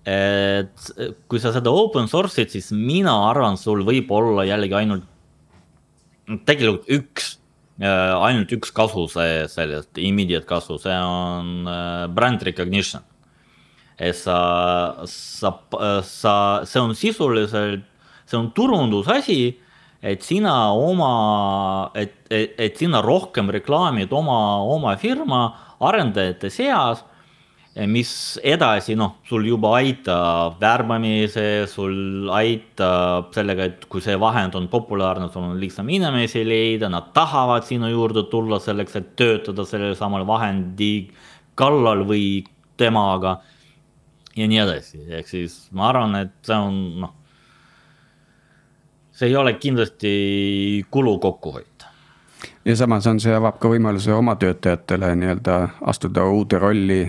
et kui sa seda open source'id, siis mina arvan, sul võib olla jällegi ainult, tegelikult üks ainult üks kasu see sellest, immediate kasu, see on brand recognition sa, sa, sa, see on sisuliselt, see on turundusasi, et sina oma, et, et, et sina rohkem reklaamid oma, oma firma arendajate seas. Mis edasi, noh, sul juba aitab värbamise, sul aitab sellega, et kui see vahend on populaarne, sul on lihtsam inimesi leida, nad tahavad sinu juurde tulla selleks, et töötada sellel samal vahendi kallal või temaga ja nii edasi, ehk siis ma arvan, et see on noh, see ei ole kindlasti kulu kokkuhoid. ja samas on, see avab ka võimaluse oma töötajatele nii-öelda astuda uude rolli,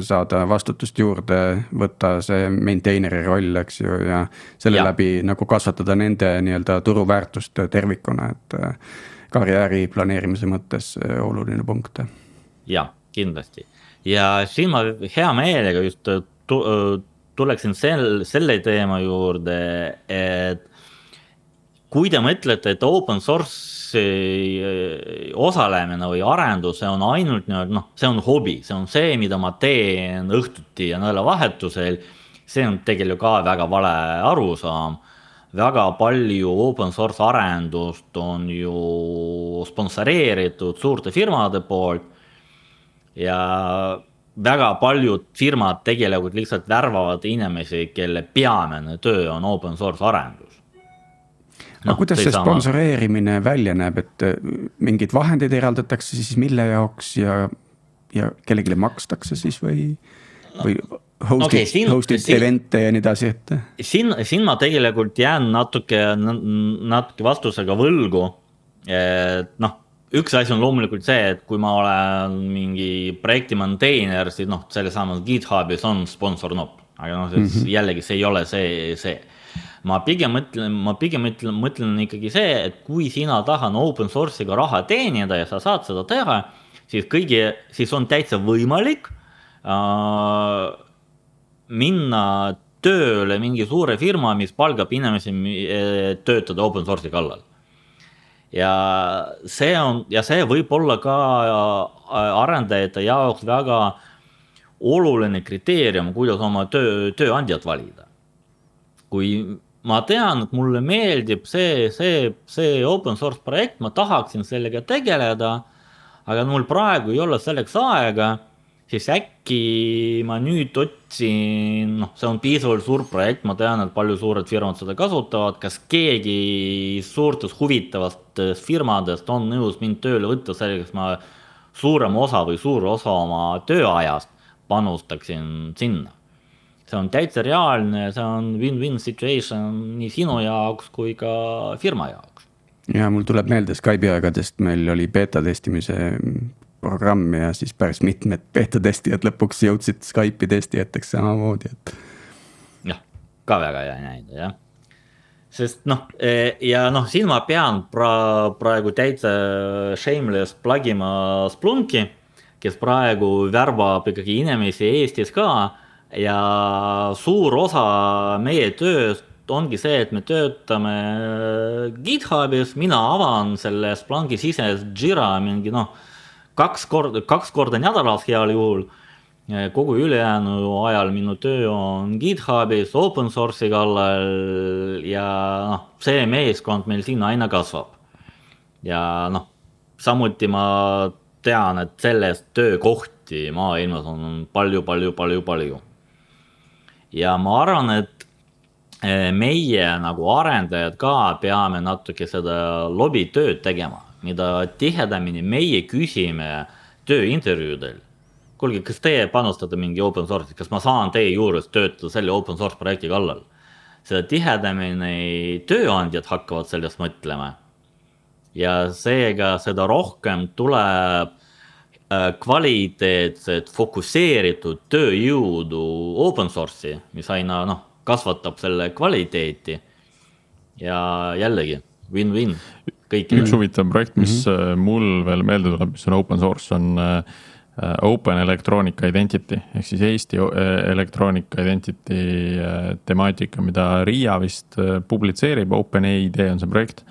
saada vastutust juurde, võtta see maintainer'i roll, eks ju, ja selle ja. läbi nagu kasvatada nende nii-öelda turuväärtust tervikuna, et äh, karjääri planeerimise mõttes äh, oluline punkt. jah, kindlasti ja siin ma hea meelega just tuleksin sel, selle teema juurde, et kui te mõtlete, et open source'i osalemine või arendus, see on ainult nii-öelda noh, see on hobi, see on see, mida ma teen õhtuti ja nädalavahetusel. see on tegelikult ka väga vale arusaam. väga palju open source arendust on ju sponsoreeritud suurte firmade poolt. ja väga paljud firmad tegelevad lihtsalt värvavad inimesi, kelle peamine töö on open source arendus. no noh, kuidas see sponsoreerimine välja näeb, et äh, mingeid vahendeid eraldatakse siis mille jaoks ja, ja kellelegi makstakse siis või, või host'id okay,, host'id event'e ja nii edasi, et. siin, siin ma tegelikult jään natuke, natuke vastusega võlgu. et noh üks asi on loomulikult see, et kui ma olen mingi projekti maintainer, siis noh, sellesamas GitHubis on sponsor nupp, aga noh, mm -hmm. jällegi see ei ole see, see. ma pigem mõtlen, ma pigem mõtlen, mõtlen ikkagi see, et kui sina tahad open source'iga raha teenida ja sa saad seda teha, siis kõigi, siis on täitsa võimalik äh, minna tööle mingi suure firma, mis palgab inimesi töötada open source'i kallal ja see on ja see võib olla ka äh, arendajate jaoks väga oluline kriteerium, kuidas oma töö, tööandjat valida. kui ma tean, et mulle meeldib see, see, see open source projekt, ma tahaksin sellega tegeleda, aga mul praegu ei ole selleks aega siis äkki ma nüüd otsin, noh, see on piisavalt suur projekt, ma tean, et palju suured firmad seda kasutavad, kas keegi suurtest huvitavatest firmadest on nõus mind tööle võtta, selleks ma suurema osa või suure osa oma tööajast panustaksin sinna. see on täitsa reaalne, see on win-win situation nii sinu jaoks kui ka firma jaoks ja mul tuleb meelde Skype'i aegadest, meil oli beeta testimise programmi ja siis päris mitmed beeta-testijad lõpuks jõudsid Skype'i testijateks samamoodi, et. jah, ka väga hea näide jah sest noh, e, ja noh, siin ma pean pra-, praegu täitsa shameless plug ima Splunki, kes praegu värbab ikkagi inimesi Eestis ka. ja suur osa meie tööst ongi see, et me töötame GitHubis, mina avan selle Splunki sises Jira mingi noh kaks korda, kaks korda nädalas heal juhul. kogu ülejäänu ajal minu töö on GitHubis open source'i kallal ja noh, see meeskond meil siin aina kasvab. ja noh, samuti ma tean, et sellest töökohti maailmas on palju, palju, palju, palju. ja ma arvan, et eh, meie nagu arendajad ka peame natuke seda lobitööd tegema mida tihedamini meie küsime tööintervjuudel, kuulge, kas teie panustate mingi open source'i, kas ma saan teie juures töötada selle open source projekti kallal? seda tihedamini tööandjad hakkavad sellest mõtlema. ja seega seda rohkem tuleb äh, kvaliteetset, fokusseeritud tööjõudu open source'i, mis aina noh, kasvatab selle kvaliteeti. ja jällegi win-win kõikidele. üks huvitav projekt, mis mm -hmm. mul veel meelde tuleb, mis on open source, on äh, Open Electronic Identity ehk siis Eesti Electronic Identity temaatika, mida RIA vist publitseerib, OpenEID on see projekt.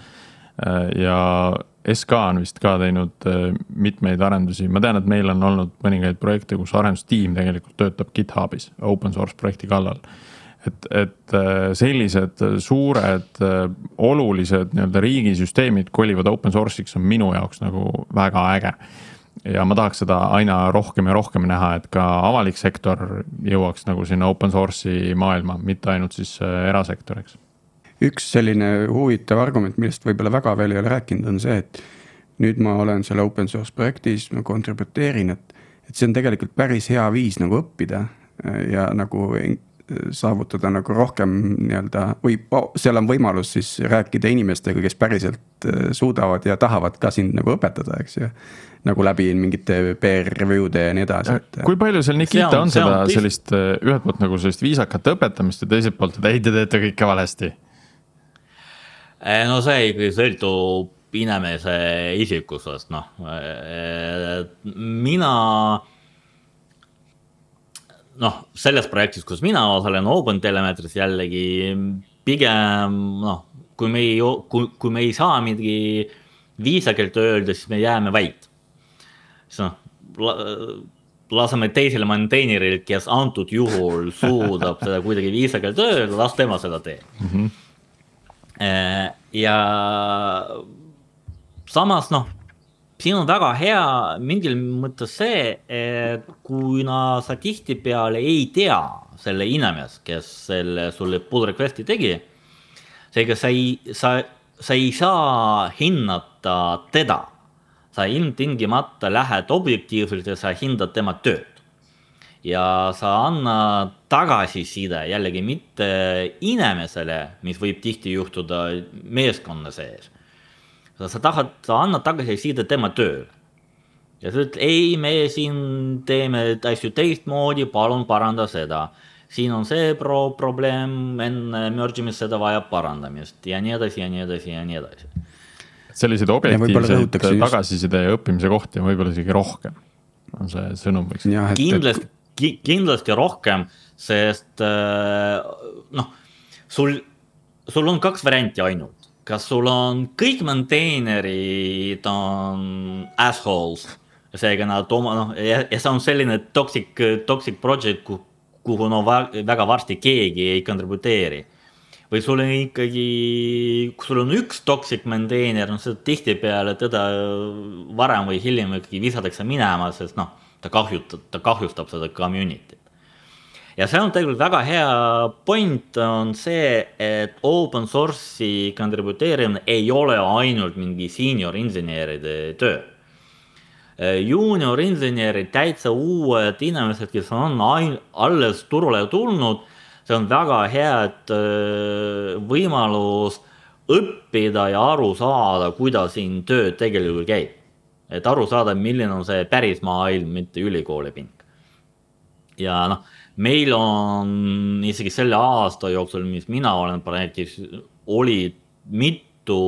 ja SK on vist ka teinud mitmeid arendusi, ma tean, et meil on olnud mõningaid projekte, kus arendustiim tegelikult töötab GitHubis open source projekti kallal et, et äh, sellised suured äh, olulised nii-öelda riigisüsteemid kolivad open source'iks on minu jaoks nagu väga äge. ja ma tahaks seda aina rohkem ja rohkem näha, et ka avalik sektor jõuaks nagu sinna open source'i maailma, mitte ainult siis äh, erasektor, eks. üks selline huvitav argument, millest võib-olla väga veel ei ole rääkinud, on see, et nüüd ma olen seal open source projektis, ma contributeerin, et, et see on tegelikult päris hea viis nagu õppida ja nagu saavutada nagu rohkem nii-öelda või seal on võimalus siis rääkida inimestega, kes päriselt äh, suudavad ja tahavad ka sind nagu õpetada, eks ju. nagu läbi mingite peer review'de ja nii edasi, et. kui palju seal Nikita on, on seda on sellist äh, ühelt poolt nagu sellist viisakat õpetamist ja teiselt poolt, et ei, te teete kõike valesti? Äh, no see ikkagi sõltub inimese isikusest, noh, mina noh, selles projektis, kus mina osalen, OpenTelemetris jällegi pigem noh, kui me ei, kui, kui me ei saa midagi viisakalt öelda, siis me jääme vait. siis noh, laseme teisele maintaineril, kes antud juhul suudab seda kuidagi viisakalt öelda, las tema seda teeb mm. -hmm. ja samas noh siin on väga hea mingil mõttes see, et kuna sa tihtipeale ei tea selle inimest, kes selle sulle pull request'i tegi. seega sa ei, sa, sa ei saa hinnata teda. sa ilmtingimata lähed objektiivselt ja sa hindad tema tööd. ja sa annad tagasiside jällegi mitte inimesele, mis võib tihti juhtuda meeskonna sees sa tahad, sa annad tagasiside tema tööle. ja sa ütled, ei, me siin teeme asju teistmoodi, palun paranda seda. siin on see pro-, probleem, enne merge imist seda vajab parandamist ja nii edasi ja nii edasi ja nii edasi. selliseid objektiivseid tagasiside ja õppimise kohti on võib-olla isegi rohkem, on see sõnum, võiks. kindlasti ki,, kindlasti rohkem, sest äh, noh, sul, sul on kaks varianti ainult kas sul on kõik maintainerid on assholes, seega nad oma noh, ja, see on selline toxic, toxic project, kuhu no väga varsti keegi ei kontributeeri. või sul on ikkagi, kui sul on üks toxic maintainer, no seda tihtipeale teda varem või hiljem ikkagi visatakse minema, sest noh, ta kahjutab, ta kahjustab seda community't ja see on tegelikult väga hea point, on see, et open source'i kontributeerimine ei ole ainult mingi senior inseneride töö. Junior insenerid, täitsa uued inimesed, kes on ain-, alles turule tulnud, see on väga hea, et äh, võimalus õppida ja aru saada, kuidas siin töö tegelikult käib. et aru saada, milline on see päris maailm, mitte ülikooli pink. ja noh meil on isegi selle aasta jooksul, mis mina olen projektis, olid mitu,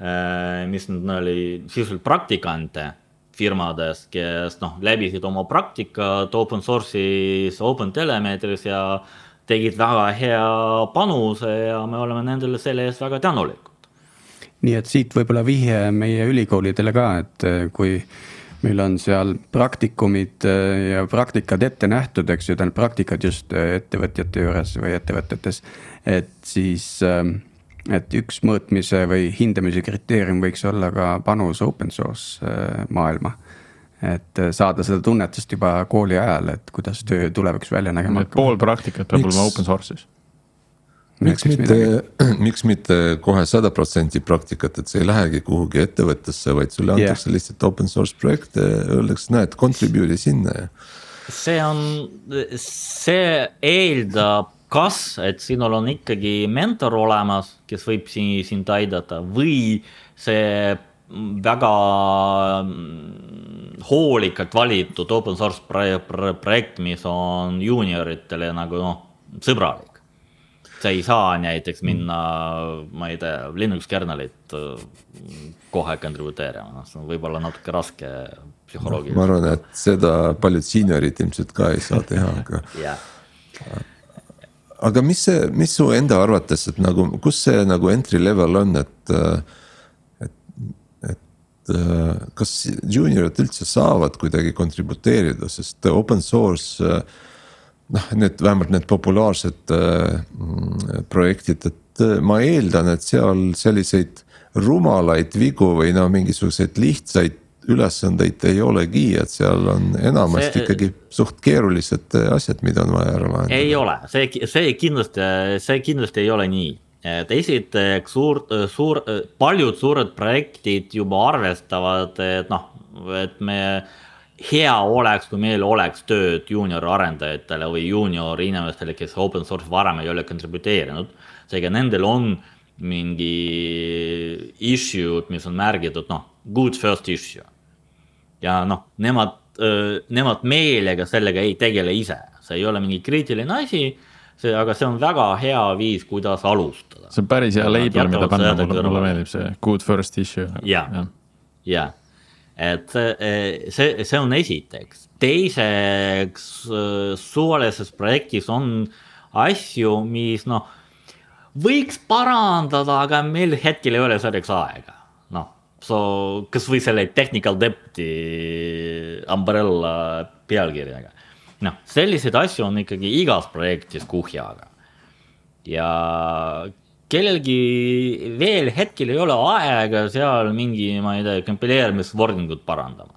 äh, mis nüüd oli, sisuliselt praktikante firmades, kes noh, läbisid oma praktikat open source'is, open telemeetris ja tegid väga hea panuse ja me oleme nendele selle eest väga tänulikud. nii et siit võib-olla vihje meie ülikoolidele ka, et kui meil on seal praktikumid äh, ja praktikad ette nähtud, eks ju, tähendab praktikad just äh, ettevõtjate juures või ettevõtetes. et siis, ähm, et üks mõõtmise või hindamise kriteerium võiks olla ka panus open source äh, maailma. et saada seda tunnetust juba kooli ajal, et kuidas töö tulevikus välja nägema hakkab. pool praktikat peab olema open source'is miks mitte, miks mitte kohe sada protsenti praktikat, et sa ei lähegi kuhugi ettevõttesse, vaid sulle antakse yeah. lihtsalt open source projekte, öeldakse, näed, contribute'i sinna ja. see on, see eeldab kas, et sinul on ikkagi mentor olemas, kes võib siin, sind aidata või see väga mm, hoolikalt valitud open source projekt, mis on juunioritele nagu noh, sõbralik sa ei saa näiteks minna, ma ei tea, Linux kernelit äh, kohe kontributeerima, noh, see on võib-olla natuke raske psühholoogiliselt. ma arvan, et seda paljud seniorid ilmselt ka ei saa teha, aga yeah. aga mis see, mis su enda arvates, et nagu, kus see nagu entry level on, et, et, et kas juuniorid üldse saavad kuidagi kontributeerida, sest open source noh, need vähemalt need populaarsed äh, projektid, et äh, ma eeldan, et seal selliseid rumalaid vigu või no mingisuguseid lihtsaid ülesandeid ei olegi, et seal on enamasti see, ikkagi suht keerulised asjad, mida on vaja ära lahendada. ei ole, see, see kindlasti, see kindlasti ei ole nii. et esiteks suur, suur, paljud suured projektid juba arvestavad, et noh, et me hea oleks, kui meil oleks tööd juunior arendajatele või juunior inimestele, kes open source varem ei ole kontributeerinud. seega nendel on mingi issue'd, mis on märgitud, noh, good first issue. ja noh, nemad, nemad meelega sellega ei tegele ise, see ei ole mingi kriitiline asi see, aga see on väga hea viis, kuidas alustada. see on päris hea label, mida panna, mulle, mulle meeldib see good first issue. ja, ja et see, see on esiteks, teiseks suvalises projektis on asju, mis noh, võiks parandada, aga meil hetkel ei ole selleks aega, noh. So kasvõi selle technical depth'i umbrella pealkirjaga. noh, selliseid asju on ikkagi igas projektis kuhjaga. ja kellelgi veel hetkel ei ole aega seal mingi, ma ei tea, kompileerimisvormingut parandama.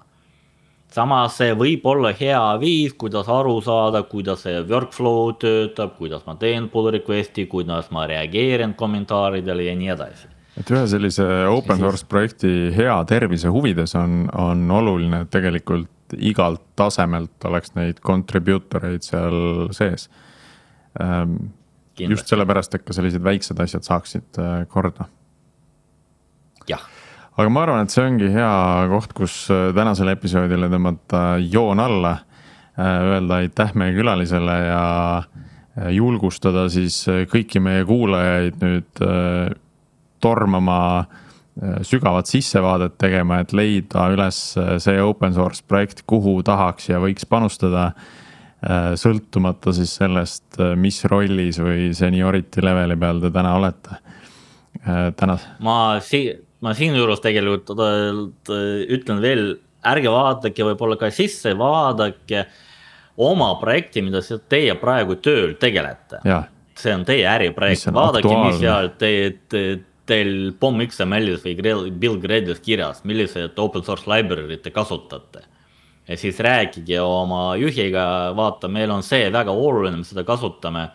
samas see võib olla hea viis, kuidas aru saada, kuidas see workflow töötab, kuidas ma teen pull request'i, kuidas ma reageerin kommentaaridele ja nii edasi et ühe sellise open source projekti hea tervise huvides on, on oluline, et tegelikult igalt tasemelt oleks neid contributor eid seal sees ähm, just sellepärast, et ka sellised väiksed asjad saaksid äh, korda. jah aga ma arvan, et see ongi hea koht, kus äh, tänasele episoodile tõmmata joon alla. Äh, öelda aitäh meie külalisele ja julgustada siis kõiki meie kuulajaid nüüd tormama sügavat sissevaadet tegema, et leida üles see open source projekt, kuhu tahaks ja võiks panustada sõltumata siis sellest, äh, mis rollis või seniority level'i peal te täna olete, äh, täna. ma si-, ma siinjuures tegelikult ütlen veel, ärge vaadake võib-olla ka sisse, vaadake oma projekti, mida teie praegu tööl tegelete. see on teie äriprojekt, vaadake, mis seal te, te, teil POM XML-is või build grad'is kirjas, millised open source library'd te kasutate ja siis rääkige oma juhiga, vaata, meil on see väga oluline, me seda kasutame.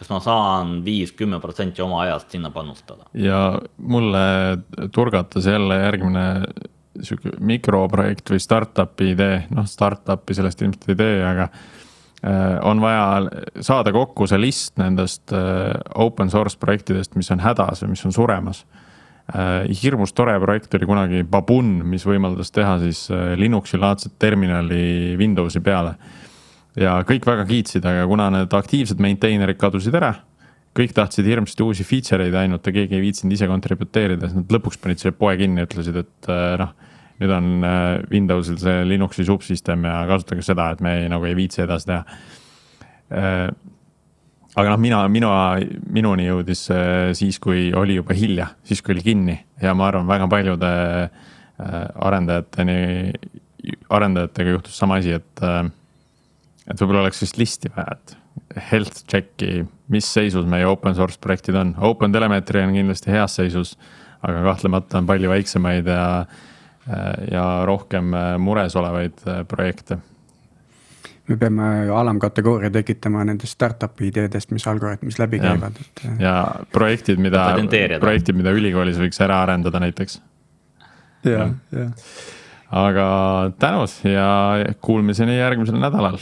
kas ma saan viis, kümme protsenti oma ajast sinna panustada? ja mulle turgatas jälle järgmine sihuke mikroprojekt või startup'i idee, noh, startup'i sellest ilmselt ei tee, aga äh, on vaja saada kokku see list nendest äh, open source projektidest, mis on hädas või mis on suremas Äh, hirmus tore projekt oli kunagi Baboon, mis võimaldas teha siis äh, Linuxi laadset terminali Windowsi peale. ja kõik väga kiitsid, aga kuna need aktiivsed maintainer'id kadusid ära, kõik tahtsid hirmsasti uusi feature eid ainult ja keegi ei viitsinud ise kontributeerida, siis nad lõpuks panid selle poe kinni ütlesid, et äh, noh. nüüd on Windowsil see Linuxi subsüsteem ja kasutage seda, et me ei, nagu ei viitsi edasi teha aga noh, mina, mina, minuni jõudis siis, kui oli juba hilja, siis kui oli kinni ja ma arvan, väga paljude äh, arendajateni, arendajatega juhtus sama asi, et. Äh, et võib-olla oleks vist listi vaja, et health check'i, mis seisus meie open source projektid on, Open Telemetry on kindlasti heas seisus. aga kahtlemata on palju väiksemaid ja, äh, ja rohkem mures olevaid projekte me peame alamkategooria tekitama nendest startup'i ideedest, mis Algorütmis läbi Ja. käivad, et. äh, ja projektid, mida, projektid, mida ülikoolis võiks ära arendada näiteks. ja, ja aga tänud ja kuulmiseni järgmisel nädalal